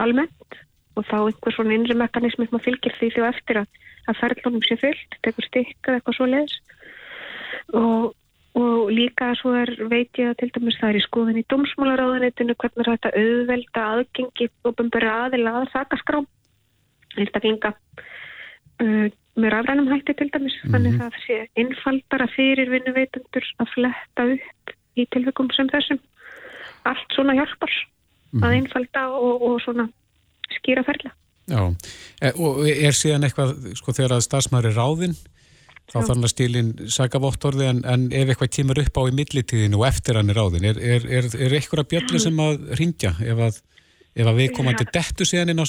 almennt og þá einhver svona innri mekanismi sem að fylgir því því eftir að, að ferðlunum sé fyllt, tekur stikka eitthvað svo leiðis og, og líka svo er veit ég að til dæmis það er í skoðin í domsmálaráðanitinu hvernig þetta auðvelda aðgengi ofinbæra aðila að þakaskrám einstaklinga uh, með rafrænum hætti til dæmis mm -hmm. þannig að það sé innfaldara fyrir vinnuveitundur að fletta upp í tilvægum sem þessum allt svona hjálpar mm -hmm. að mhm. innfalda og, og svona skýra ferla. Já, e, og er síðan eitthvað, sko, þegar að starfsmæður er ráðinn, þá Já. þannig að stílinn sagavottorði, en, en ef eitthvað tímur upp á í millitíðinu og eftir hann er ráðinn, er, er, er, er eitthvað bjöllu sem að ringja ef að, ef að við komandi ja. dettu síðan inn á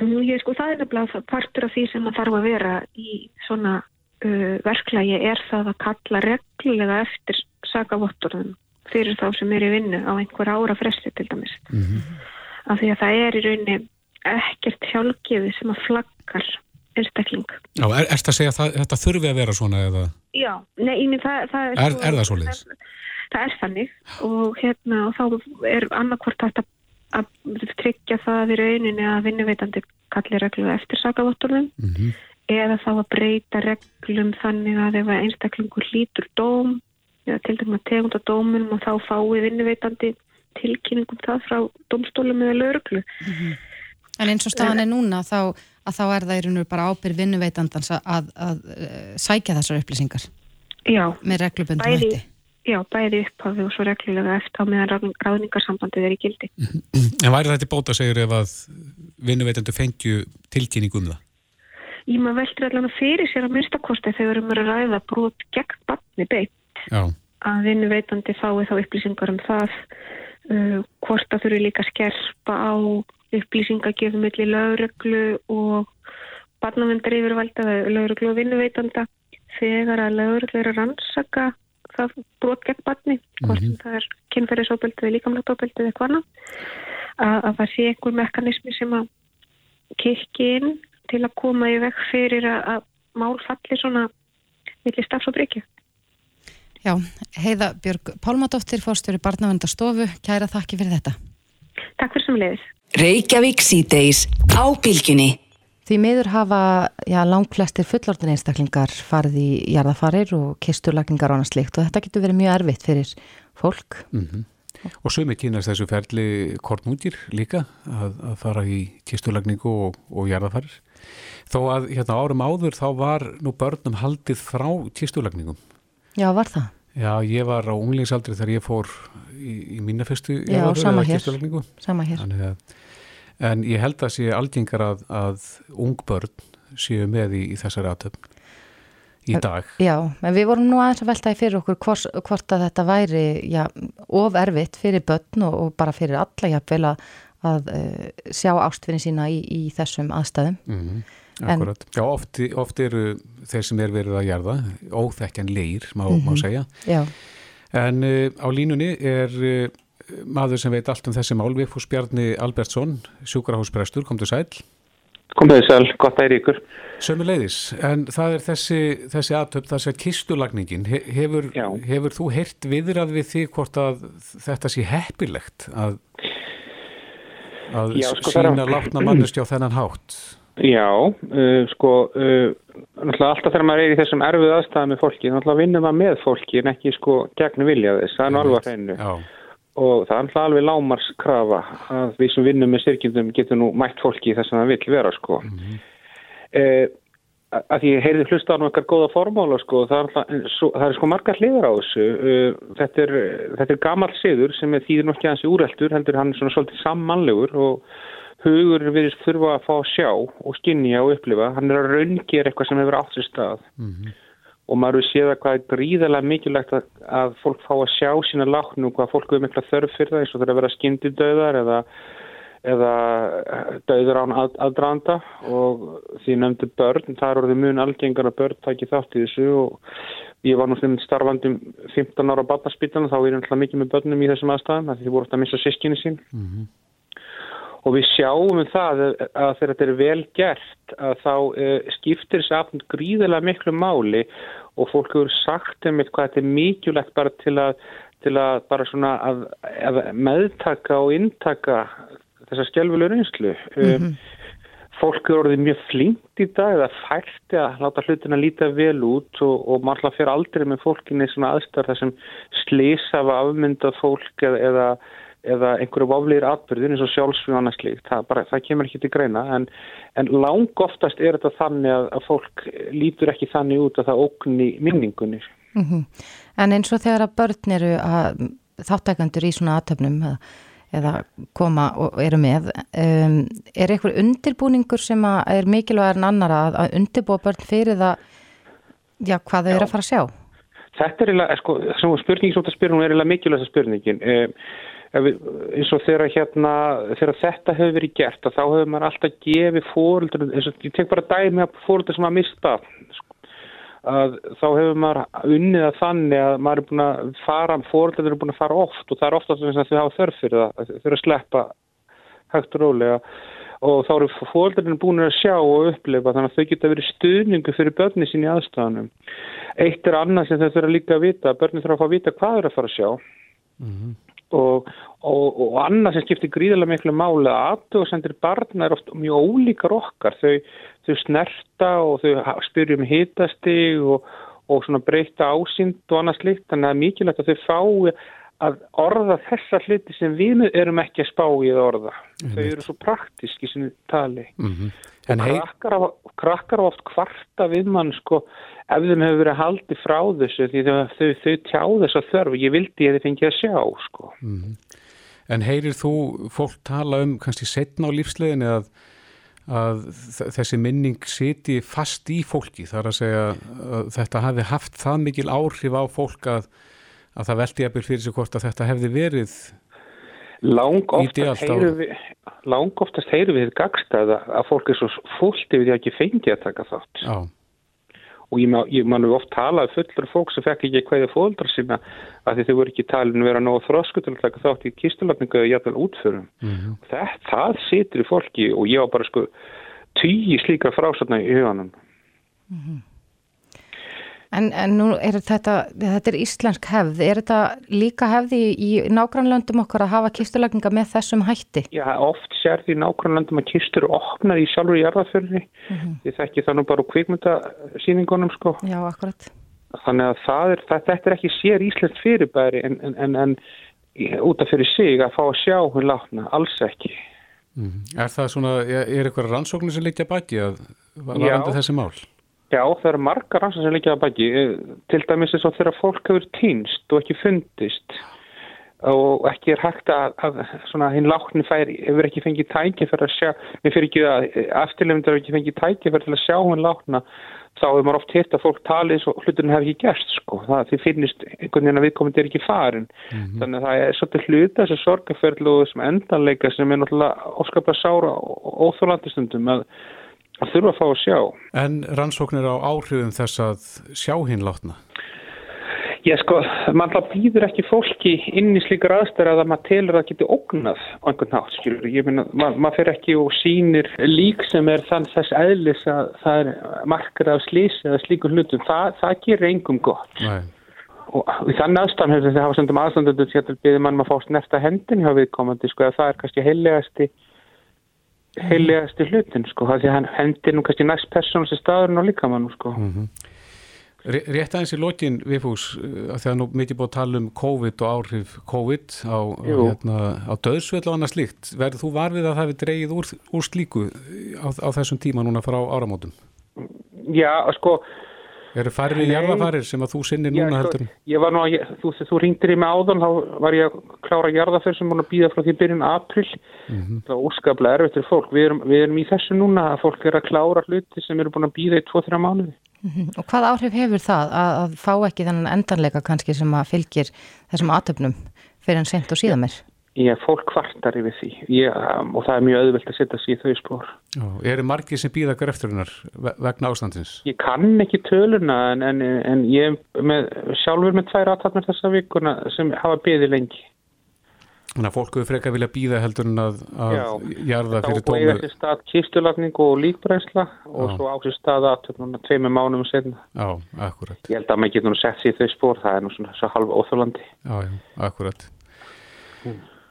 sagaskóm? Ég sko, það er nefnilega partur af því sem að þarf að vera í svona uh, verklægi er það að kalla reglulega eftir sagavottorðum fyrir þá sem er í vinnu á einhver ára fresti til dæmis. Mm -hmm af því að það er í rauninni ekkert hjálpgefi sem að flaggar einstakling. Já, er, er þetta að segja að þetta þurfi að vera svona eða? Já, nei, minn, það, það er, er, er það svo leiðis? Það, það er þannig og hérna og þá er annarkvort að, að tryggja það í rauninni að vinnuveitandi kalli reglu eftir sakavottunum mm -hmm. eða þá að breyta reglum þannig að ef einstaklingur lítur dóm eða til dæmis að tegunda dómunum og þá fái vinnuveitandi tilkynningum það frá domstólum eða lauruglu. Mm -hmm. En eins og staðan er núna þá, þá er það í raun og bara ábyrð vinnuveitandans að, að, að eh, sækja þessar upplýsingar? Já. Með reglubundum hætti? Já, bæði upphafi og svo reglulega eftir á meðan ráðningarsambandið er í gildi. -hmm. En væri þetta bóta segur ef að vinnuveitandu fengju tilkynningum það? Ég maður veldur allavega fyrir sér að minnstakosti þegar erum að ræða brot gegn barni beitt. Já. Að vinnuveitandi fái þá upplýsingar um það uh, hvort að þurfi líka skerpa á upplýsingagjöfum millir lögreglu og barnavendar yfirvalda lögreglu og vinnuveitanda þegar að lögreglu er að rannsaka það brot gegn barni hvort mm -hmm. það er kynferðisóbildið eða líkamlættóbildið eða hvaðna að, að það sé einhver mekanismi sem að kikki inn til að koma í vekk fyrir að, að mál falli svona millir stafs og breyki Já, Heiða Björg Pálmadóttir, fórstjóri Barnavendastofu, kæra þakki fyrir þetta. Takk fyrir sem leiðis. Reykjavík síðdeis á bylginni. Því miður hafa já, langt flestir fullortin einstaklingar farið í jarðafarir og kisturlagningar og annað slikt og þetta getur verið mjög erfitt fyrir fólk. Mm -hmm. Og sögum við kynast þessu ferli kornúndir líka að, að fara í kisturlagningu og, og jarðafarir. Þó að hérna, árum áður þá var nú börnum haldið frá kisturlagningum. Já, var það? Já, ég var á unglingsaldri þegar ég fór í, í mína fyrstu Já, sama hér, sama hér. Að, En ég held að sé algengar að, að ungbörn séu með í, í þessari aðtöfn í dag. Já, en við vorum nú aðeins að veltaði fyrir okkur hvort, hvort að þetta væri já, of erfitt fyrir börn og, og bara fyrir alla jafnvel að, að uh, sjá ástfinni sína í, í þessum aðstæðum. Mm -hmm. Akkurat, já oft, oft eru þeir sem er verið að gerða óþekkjan leir, má, mm -hmm. má mhm. segja já. en uh, á línunni er uh, maður sem veit allt um þessi mál, Vigfús Bjarni Albertsson sjúkrahúsprestur, kom til sæl Komið sæl, gott að er ykkur. Sömu leiðis, en það er þessi þessi aðtöp, þessi kistulagningin. Hefur, hefur þú heyrt viðrað við því hvort að þetta sé heppilegt að að já, sko, sína látna mannustjá þennan hátt? Já, uh, sko, uh, alltaf þegar maður er í þessum erfið aðstæðum með fólki, þá vinnum maður með fólki en ekki sko gegn vilja þess, það er nú alveg hreinu. Og það er alltaf alveg lámarskrafa að við sem vinnum með styrkjum getum nú mætt fólki þess að það vil vera sko. Mm -hmm. uh, að ég heyrði hlusta á náttúrulega góða formála sko, það er, alltaf, svo, það er sko margar hliðar á þessu. Þetta er, þetta er gammal siður sem er þýður nokkið hans í úreltur, heldur hann svona svolítið sammannlegur og hugur við þurfa að fá að sjá og skinja og upplifa, hann er að raungera eitthvað sem hefur átt sér stað mm -hmm. Og maður séð að hvað er gríðarlega mikilvægt að, að fólk fá að sjá sína láknu og hvað fólk hefur mikla þörf fyrir það eins og það er að vera skyndidauðar eða, eða dauður án að, aðdraanda og því nefndu börn, það er orðið mun algengar að börn taki þátt í þessu. Og ég var nú sem starfandum 15 ára á batnarspítan þá er ég alltaf mikið með börnum í þessum aðstæðum því þið voru alltaf að missa sískinni sín. Mm -hmm. Og við sjáum um það að, að þegar þetta er vel gert að þá uh, skiptir þessi afn gríðilega miklu máli og fólk hefur sagt um eitthvað þetta er mikilvægt bara til að, til að bara svona að, að meðtaka og intaka þessa skjálfilega reynslu mm -hmm. um, fólk eru orðið mjög flinkt í dag eða fært að láta hlutina líta vel út og, og maður alltaf fyrir aldrei með fólkinni svona aðstæðar þar sem slísa af afmyndað fólk eða, eða, eða einhverju vaflegir atbyrðin eins og sjálfsvíð og annað slíkt. Það, bara, það kemur ekki til greina en, en lang oftast er þetta þannig að, að fólk lítur ekki þannig út að það ókni minningunni. Mm -hmm. En eins og þegar að börn eru að þáttækandur í svona aðtöfnum að eða koma og eru með um, er eitthvað undirbúningur sem er mikilvægur en annar að, að undirbúa börn fyrir það já, hvað þau eru að fara að sjá Þetta er sko, spurning sem þetta spyrum er eiginlega mikilvægast spurningin um, eins og þegar hérna þegar þetta hefur verið gert þá hefur maður alltaf gefið fóröldur ég tek bara dæmi að fóröldur sem að mista sko að þá hefur maður unnið að þannig að maður er búin að fara, fóröldar eru búin að fara oft og það er ofta þess að þau hafa þörf fyrir það, þau eru að sleppa hægt og rólega og þá eru fóröldarinn búin að sjá og upplefa þannig að þau geta verið stuðningu fyrir börni sín í aðstafanum. Eitt er annað sem þau þurfa líka að vita, börni þurfa að fá að vita hvað þau eru að fara að sjá mm -hmm. Og, og, og annað sem skiptir gríðarlega miklu máli að aðtöðsendir barna er oft mjög ólíkar okkar, þau þau snerta og þau spyrjum hitastig og, og svona breyta ásýnd og annað slikt þannig að mikilvægt að þau fái að orða þessa hluti sem við erum ekki að spá í að orða mm. þau eru svo praktíski sem tali mm -hmm. Og krakkar, krakkar oft kvarta við mann sko ef þeim hefur verið haldið frá þessu því þau, þau, þau tjá þess að þörfu ég vildi að þið fengi að sjá sko. Mm -hmm. En heyrir þú fólk tala um kannski setna á lífsleginni að að þessi minning siti fast í fólki? Þar að segja að þetta hafi haft það mikil áhrif á fólk að, að það veldi byrja fyrir sig hvort að þetta hefði verið lang oftast heyru við lang oftast heyru við gagstað að fólk er svo fullt yfir því að ekki fengi að taka þátt Já og ég, ég mann oft talaði fullur fólk sem fekk ekki hverja fóldra sína að því þau voru ekki talin vera nógu þrosku til að taka þátt í kisturlapningu eða jæfnvel útförum. Mm -hmm. það, það situr í fólki og ég var bara sko tíu slíka frásatna í huganum. Mm -hmm. En, en nú er þetta, þetta er íslensk hefð, er þetta líka hefði í, í nágrannlöndum okkar að hafa kisturlagninga með þessum hætti? Já, oft sér því nágrannlöndum að kistur opnar í sjálfur í jarðaförni, mm -hmm. því það ekki þannig bara kvikmyndasýningunum sko. Já, akkurat. Þannig að er, það, þetta er ekki sér íslensk fyrirbæri en, en, en, en út af fyrir sig að fá að sjá hún látna, alls ekki. Mm. Er það svona, er eitthvað rannsóknir sem leikja baki að varandi þessi mál? Já, það eru margar rannsóknir sem leikja baki, eh, til dæmis eins og þegar fólk hefur týnst og ekki fundist og ekki er hægt að, að svona hinn láknin fær, hefur ekki fengið tæki fyrir að sjá, mér fyrir ekki að afturlefndir hefur ekki fengið tæki fyrir að sjá hinn lákna þá hefur maður oft hitt að fólk tali eins og hlutunum hefur ekki gerst sko, það því finnist einhvern veginn að viðkomandi er ekki farin mm -hmm. þannig að það er svolítið hluta þessu sorgaferðlu og þessum endanleika sem er náttúrulega óskaplega sára og óþólandistundum að, að þurfa að fá að sjá En rannsóknir á áhrifum þess að sjá hinn látna? Já sko, mann þá býður ekki fólki inn í slíkar aðstæður að maður telur að geti ógnað á einhvern nátt, skilur. Ég meina, maður mað fer ekki og sínir lík sem er þann þess eðlis að það er markar af slísi eða slíkur hlutum. Þa, það gerir engum gott. Nei. Og í þann aðstæðan hefur þetta hafa sendum aðstæðandu til að býða mann maður fást nefta hendin hjá viðkomandi, sko, að það er kannski heiligasti heiligasti hlutin, sko, er að hendin nú kannski næst persónus í staðurinn og líka mann, sko. Mm -hmm. Rétt aðeins í lokin, Vifús, að það er nú mikið búið að tala um COVID og áhrif COVID á, hérna, á döðsvöld og annað slíkt. Verður þú varfið að það hefur dreyið úr, úr slíku á, á þessum tíma núna frá áramótum? Já, sko... Eru færri jarðafarir sem að þú sinnir núna já, sko, heldur? Ég var nú að, þú, þú ringtir í mig áðan, þá var ég að klára jarðafær sem múin að býða frá því byrjun april. Mm -hmm. Það var óskaplega erfitt fyrir fólk. Við erum, við erum í þessu núna að fólk er að klára hluti sem eru búin að býða í 2-3 mánuði. Mm -hmm. Og hvað áhrif hefur það að, að fá ekki þennan endanleika kannski sem að fylgir þessum atöfnum fyrir en sent og síðan mér? Ég er fólk kvartar yfir því ég, um, og það er mjög auðvilt að setja sér í þau spór. Já, eru margir sem býða grefturinnar vegna ástandins? Ég kann ekki töluna en, en, en ég með, sjálfur með tvær aðtatnar þessa vikuna sem hafa byðið lengi. Þannig að fólku frekar vilja býða heldur en að, að jarða fyrir tómi. Þá búið þessi stað kistulagning og líkbrænsla og Já. svo ásist stað aðtöfnuna tveimur mánum setna. Já, akkurat. Ég held að maður getur nú sett sér þau spór, það er nú svona svo halv óþálandi.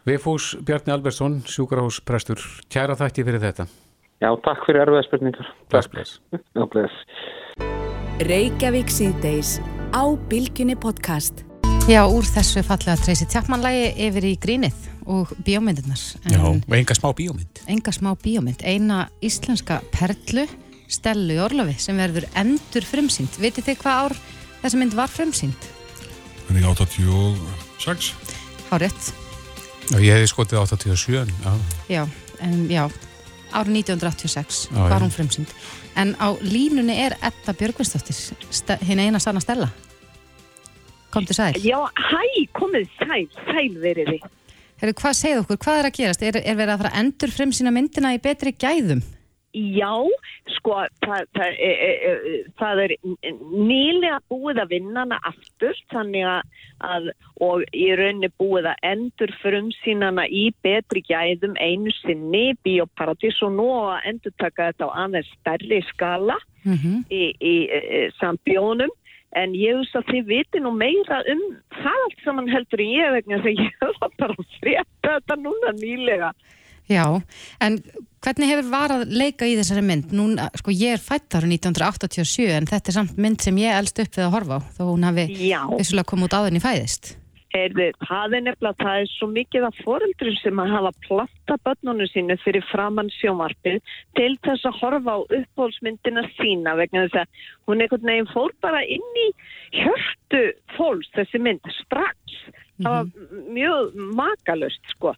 Vifús Bjarni Albersson, sjúkrahús prestur, kæra þætti fyrir þetta. Já, takk fyrir erfiða spurningar. Bless, bless. Já, bless. Reykjavík síðdeis á Bilginni podcast. Já, úr þessu fallega treysi tjappmannlægi yfir í grínið og bíómyndirnar. Já, og enga smá bíómynd. Enga smá bíómynd. Eina íslenska perlu, Stellu í Orlofi, sem verður endur frumsýnd. Vitið þið hvað ár þessa mynd var frumsýnd? Það er 86. Hárétt. Já, ég hefði skotið 87. Já, já, en já, árið 1986 já, var hún frumsýnd. En á línunni er Etta Björgvinsdóttir, hinn eina sanna Stella. Komdu sæl. Já, hæ, komið sæl, sæl veriði. Herru, hvað segð okkur, hvað er að gerast? Er, er verið að fara endur frumsýna myndina í betri gæðum? Já, sko, það, það, e, e, e, það er nýlega búið að vinna hana aftur, þannig að, og ég raunni búið að endur frumsýnana í betri gæðum einu sinni, bioparadís og nú að endur taka þetta á aðeins stærri skala mm -hmm. í, í, í sambjónum, en ég veist að þið viti nú meira um það allt sem hann heldur í ég vegna þegar ég var bara að frétta þetta núna nýlega. Já, en hvernig hefur varað leika í þessari mynd? Núna, sko ég er fætt ára 1987 en þetta er samt mynd sem ég elst upp við að horfa á þó hún hafi vissulega komið út á þenni fæðist. Er, það er nefnilega, það er svo mikið af foreldrum sem að hafa platta börnunum sínu fyrir framann sjómarpið til þess að horfa á upphólsmyndina sína vegna þess að hún einhvern veginn fór bara inn í hjörtu fólks þessi mynd strax. Mm -hmm. Það var mhm. mjög makalust sko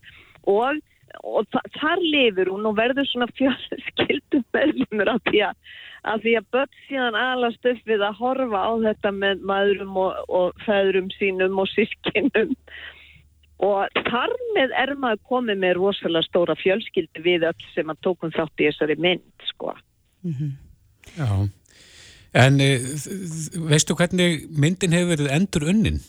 og og þa þar lifir hún og verður svona fjölskyldum meðlumur af því að, að því að börn síðan alast upp við að horfa á þetta með maðurum og, og feðurum sínum og sískinum og þar með er maður komið með rosalega stóra fjölskyldu við öll sem að tókum þátt í þessari mynd sko mm -hmm. Já en e, veistu hvernig myndin hefur verið endur unnin?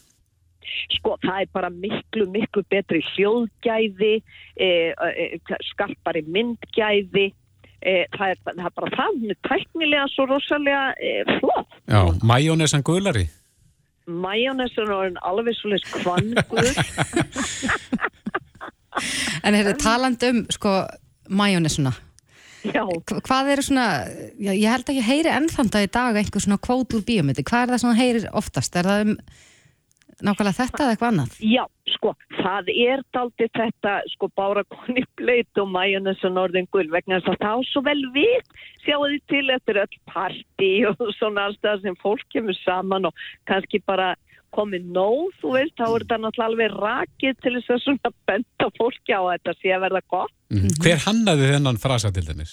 Sko það er bara miklu, miklu betri hljóðgæði, e, e, skarpari myndgæði, e, það, er, það er bara það, er tæknilega svo rosalega e, flott. Já, majónesan gulari? Majónesan er alveg svolítið kvangur. en er þetta taland um sko majónesuna? Já. Hvað eru svona, já, ég held að ég heyri ennþanda í dag einhver svona kvót úr bíomiti, hvað er það sem heyrir oftast? Er það um nákvæmlega þetta eða eitthvað annað? Já, sko, það er daldi þetta, sko, bára koni blöyt og mæjunis og norðin gull vegna þess að það á svo vel við sjáu því til eftir öll parti og svona allstað sem fólk kemur saman og kannski bara komið nóð, þú veist, þá er þetta náttúrulega alveg rakið til þess að svona benda fólki á þetta sé að verða gott. Mm -hmm. Hver hannaði þennan frasa til dæmis?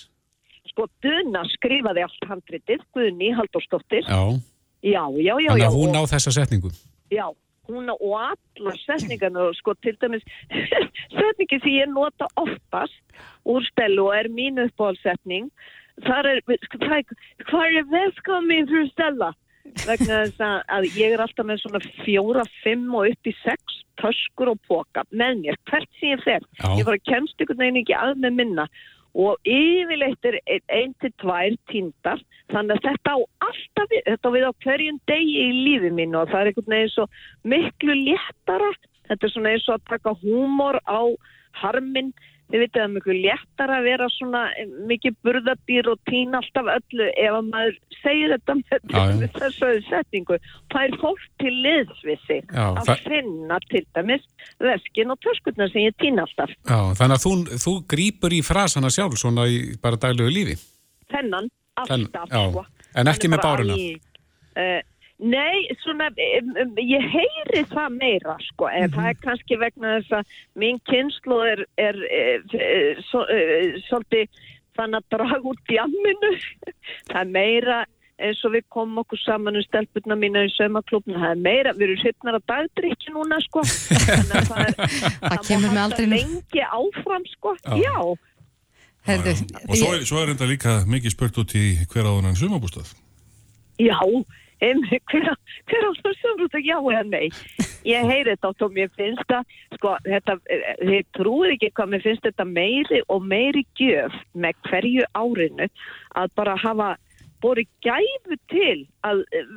Sko, Duna skrifaði allt handritið, Guðni Halldórsdóttir. Já. Já, já, já. Þannig að hún á þessa setningu. Já, hún og allar setningarna sko til dæmis setningi sem ég nota oftast úr stelu og er mín uppáhaldsetning þar er, sko, hvað er velkomin fyrir stella? Vegna þess að ég er alltaf með svona fjóra, fimm og upp í sex töskur og póka með mér hvert sem ég fer, Já. ég var að kemst ykkur neginn ekki að með minna og yfirleitt er einn til tvær tíndar þannig að þetta á alltaf þetta við á hverjum degi í lífi mín og það er einhvern veginn svo miklu léttara. Þetta er svona eins og að taka húmor á harminn þið vitið að miklu léttara að vera svona mikið burðabýr og týna alltaf öllu ef að maður segir þetta með þessu setningu. Það er fólk til liðsvissi að það... finna til dæmis veskin og törskurnar sem ég týna alltaf. Já, þannig að þú, þú grýpur í frasana sjálf svona í bara daglegu lífi? Þennan, alltaf Þenn, sko. En ekki með báruna? í, uh, Nei, svona, ég heyri það meira, sko, en mm -hmm. það er kannski vegna þess að mín kynslu er, er, er, er so, svolítið þannig að draga út jamminu. það er meira eins og við komum okkur saman um stelpuna mína í sömaklubna, það er meira, við erum hittnar að dagdrykja núna, sko. það, það kemur með aldrei lengi áfram, sko, já. já. Herðu, Og svo er, svo er enda líka mikið spurt út í hver áðunan sumabústað. Já, em, hver, hver á það sömrúta já eða nei? Ég heyri þetta og mér finnst það, sko, þetta, eh, þið trúið ekki hvað mér finnst þetta meiri og meiri gjöf með hverju árinu að bara hafa bori gæfu til að eh,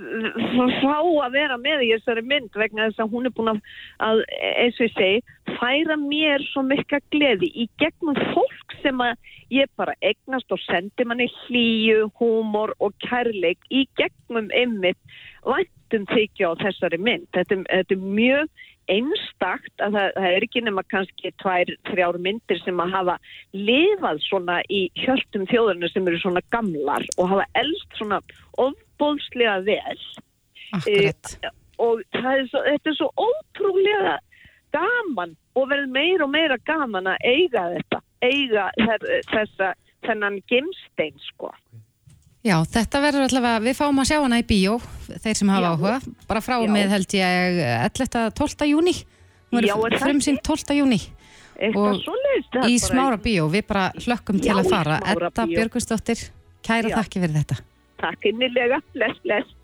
fá að vera með í þessari mynd vegna þess að hún er búin að, að eins og ég segi, færa mér svo mikla gleði í gegnum fólk sem að ég bara egnast og sendi manni hlýju, húmor og kærleik í gegnum einmitt væntum þykja á þessari mynd. Þetta, þetta er mjög einstakt að það, það er ekki nema kannski tvær, þrjár myndir sem að hafa lifað svona í hjörtum þjóðurinn sem eru svona gamlar og hafa elst svona ofbóðslega vel. Eh, og það er svo, þetta er svo ótrúlega gaman og verður meira og meira gaman að eiga þetta, eiga þess, þessa, þennan gemstein sko. Já, þetta verður allavega, við fáum að sjá hana í bíó, þeir sem hafa Já. áhuga, bara frá Já. með held ég 11. 12. júni, hún er verður það frumsýnd 12. júni Eitthvað og er í smára bíó, við bara hlökkum til að fara. Edda. Björgustóttir, kæra Já. þakki fyrir þetta. Takk innilega, bless, bless.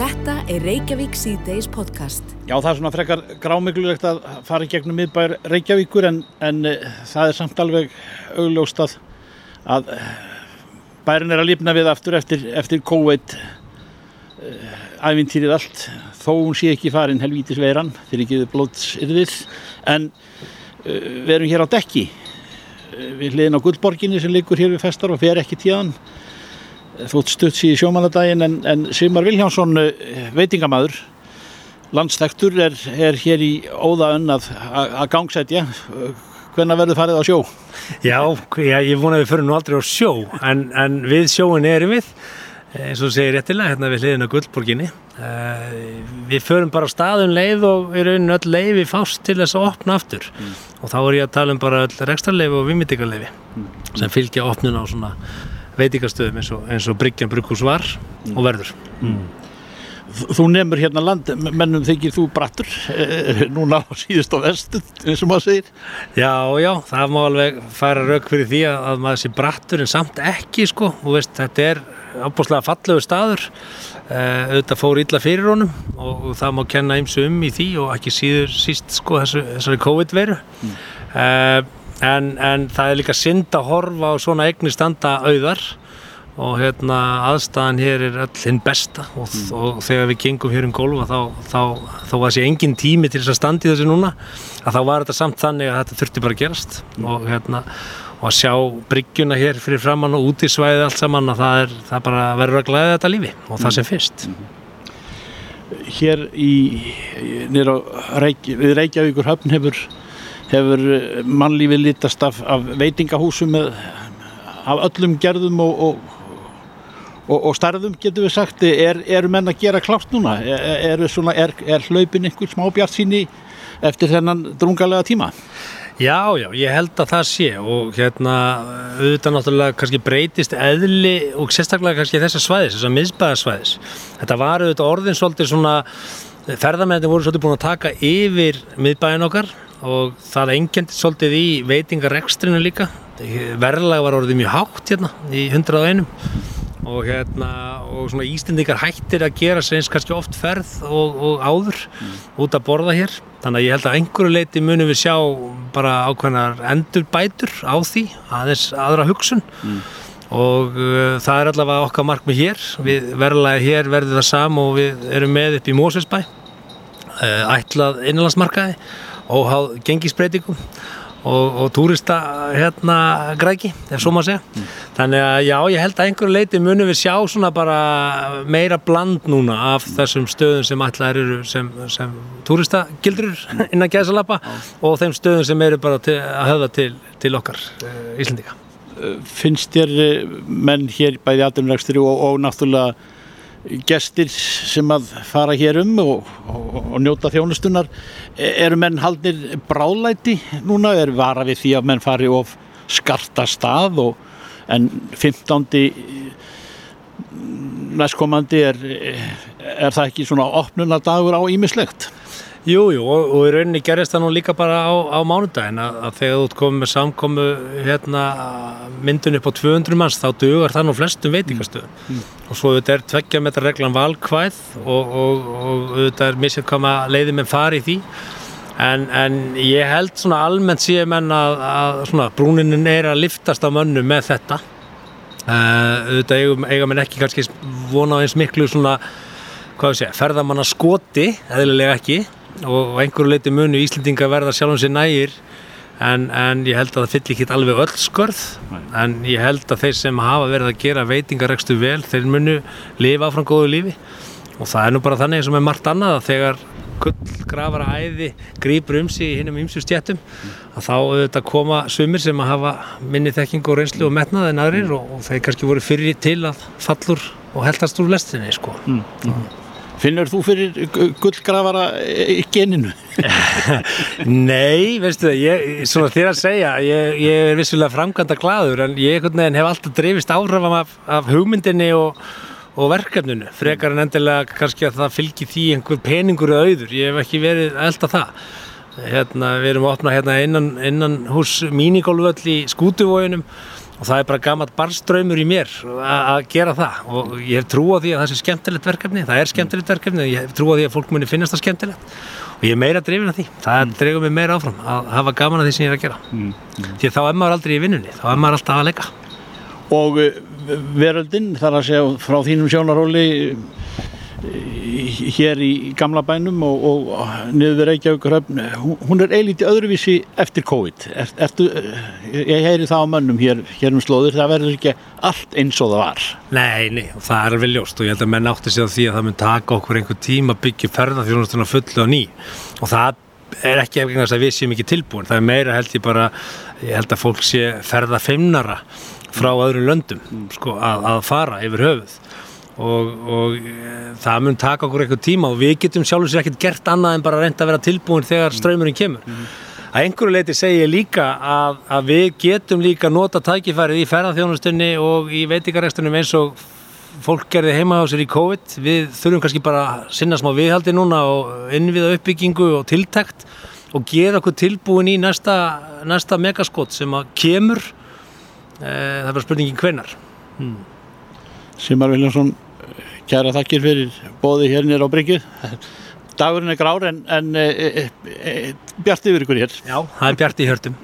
Þetta er Reykjavík síðdeis podcast. Já, það er svona frekar grámiglulegt að fara í gegnum miðbær Reykjavíkur en, en uh, það er samt alveg augljóst að, eh, bærin er að lífna við aftur eftir, eftir COVID uh, æfintýrið allt. Þó hún sé ekki farin helvítis veiran fyrir ekki blótsyrðið en uh, við erum hér á dekki. Uh, við hliðin á Guldborginni sem liggur hér við festar og fer ekki tíðan. Þótt stutt síði sjómanadaginn en, en Sigmar Vilhjánsson uh, veitingamaður landstektur er, er hér í óða önn að, að að hvenna verður farið á sjó? Já, ég vona að við förum nú aldrei á sjó en, en við sjóin erum við eins og segir réttilega hérna við hliðin á Guldborginni uh, við förum bara á staðum leið og í rauninu öll leiði fást til þess að opna aftur. Og þá er ég að tala um bara öll rekstrarleifi og vimmyndingarleifi sem fylgja opnun á svona veitingastöðum eins og, eins og Bryggjan Brugghús var og verður Þú nefnur hérna land, mennum þykir þú brattur eh, núna á síðust og vestu eins og maður segir. Já, já, það má alveg færa rauk fyrir því að, að maður sé brattur en samt ekki sko, og veist, þetta er ábúrslega fallegu staður. Uh, auðvitað fór illa fyrir honum og, og það má kenna ymsu um í því og ekki síður síst sko þessu, þessari COVID-veru. Uh, en, en það er líka synd að horfa á svona eigni standa auðar og hérna aðstæðan hér er öll hinn besta. Og, og þegar við gengum hér um gólfa þá, þá, þá var þessi engin tími til þess að standa í þessu núna að þá var þetta samt þannig að þetta þurfti bara að gerast. Og hérna og að sjá bryggjuna hér fyrir framann og út í svæðið allt saman að það er það bara verður að glæða þetta lífi. Og það sem fyrst. Hér í, nýra Reykj, við Reykjavíkur höfn hefur, hefur mannlífið litast af, af veitingahúsum með, af öllum gerðum og, og, og, og starðum getur við sagt, er, eru menn að gera klárt núna? Er, er, svona, er, er hlaupin einhver smá bjart síni eftir þennan drungalega tíma? Já, já, ég held að það sé og hérna auðvitað náttúrulega kannski breytist eðli og sérstaklega kannski þessar svæðis, þessar miðsbæðarsvæðis. Þetta var auðvitað orðin svolítið svona, ferðarmennir voru svolítið búin að taka yfir miðbæðin okkar og það engjandi svolítið í veitingarekstrinu líka. Verðlag var orðið mjög hátt hérna í 101 og hérna og svona Íslendingar hættir að gera sér eins kannski oft ferð og, og áður út að borða hér. Þannig að ég held að einhverju leiti munum við sjá bara ákveðnar endurbætur á því aðeins aðra hugsun. Og uh, það er allavega okkar markmið hér. Við verðlega hér verður það sam og við erum með upp í Mósveitsbæ uh, ætlað innanlandsmarkaði óháð gengisbreytingum og, og túrista hérna græki, ef svo maður segja. Þannig að já, ég held að einhverju leiti munum við sjá svona bara meira bland núna af þessum stöðum sem ætlaðir eru sem, sem túristagildrur innan gæðsalappa og þeim stöðum sem eru bara til, að höfða til, til okkar uh, Íslendinga. Finnst þér eh, menn hér bæði aðdunrækstri og, og náttúrulega gestir sem að fara hér um og, og, og njóta þjónustunar eru menn haldnir bráðlæti núna, er vara við því að menn fari of skarta stað og en 15. næstkomandi er, er það ekki svona opnunardagur á ímislegt? Jú, jú, og, og í rauninni gerist það nú líka bara á, á mánudagin að, að þegar þú ert komið með samkomu hérna, myndun upp á 200 manns þá dugar það nú flestum veitingastöðum. Mm. og svo þetta er tveggja metra reglan valkvæð og, og, og þetta er missið koma leiði með fari í því. En, en ég held svona almennt síðan menn að, að svona, brúninin er að liftast á mönnu með þetta. Uh, þetta eiga, eiga menn ekki kannski vona á eins miklu svona hvað segja, ferðamanna skoti eðlilega ekki og einhverju leiti munu Íslendinga verða sjálfum sér nægir en, en ég held að það fyll ekki alveg öll skörð en ég held að þeir sem hafa verið að gera veitingarekstu vel þeir munu lifa áfram góðu lífi og það er nú bara þannig sem er margt annað að þegar gullgrafara æði grýpur um sig í hinnum ymsu stjættum að þá auðvitað koma sumir sem að hafa minni þekking og reynslu og metnað en aðrir og, og þeir kannski voru fyrir til að fallur og heldast úr lestinni sko. Mm. Finnur þú fyrir gu- gullgrafara í geninu? Nei, veistu það, ég, svona þér að segja, ég, ég er vissulega framkvæmda gladur en ég hef alltaf drifist áhrifam af, af hugmyndinni og, og verkefninu, frekar en endilega kannski að það fylgi því einhver peningur auður, ég hef ekki verið elda það. Hérna, við erum að opna hérna innan, innan hús mínigólvöll í skútuvóginum og það er bara gammalt barströymur í mér að gera það. Og ég hef trú á því að það sé skemmtilegt verkefni, það er skemmtilegt verkefni. Og ég hef trú á því að fólk muni finnast það skemmtilegt. Og ég er meira drifin af því, það dregur mig meira áfram að hafa gaman af því sem ég er að gera. Mm. því að þá er maður aldrei í vinnunni, þá er maður alltaf að leika. Og uh, veröldin, þar að segja frá þínum sjónaróli hér í gamla bænum og, og niður Reykjavík hún- er eilítið öðruvísi eftir COVID. Er, ertu, ég heyri það á mönnum hér, hér um slóður, það verður ekki allt eins og það var. Nei, nei, það er alveg ljóst og ég held að menn átti sig á því að það mun taka okkur einhver tíma að byggja ferðarþjónustuna fullu á ný og það er ekki þess að við séum ekki tilbúin, það er meira held ég bara, ég held að fólk sé ferða feimnara frá öðrum löndum sko, að, að fara yfir höfuð og, og e, það mun taka okkur einhver tíma og við getum sjálfur sér ekkert gert annað en bara reynda að vera tilbúin þegar ströymurinn kemur. Að einhverju leiti segi ég líka að, að við getum líka nota tækifærið í ferðarþjónustunni og í veitingarekstunum eins og fólk gerði heima á sér í COVID. Við þurfum kannski bara að sinna smá viðhaldi núna og innviða uppbyggingu og tiltækt og gera okkur tilbúin í næsta, næsta megaskot sem að kemur. E, það er bara spurningin hvenar hmm. Simar Viljánsson, kæra þakkir fyrir bóði hér nýra á Bryggju. Dagurinn er grár en, en e, e, e, bjart yfir ykkur hér. Já, það er bjart í hörtum.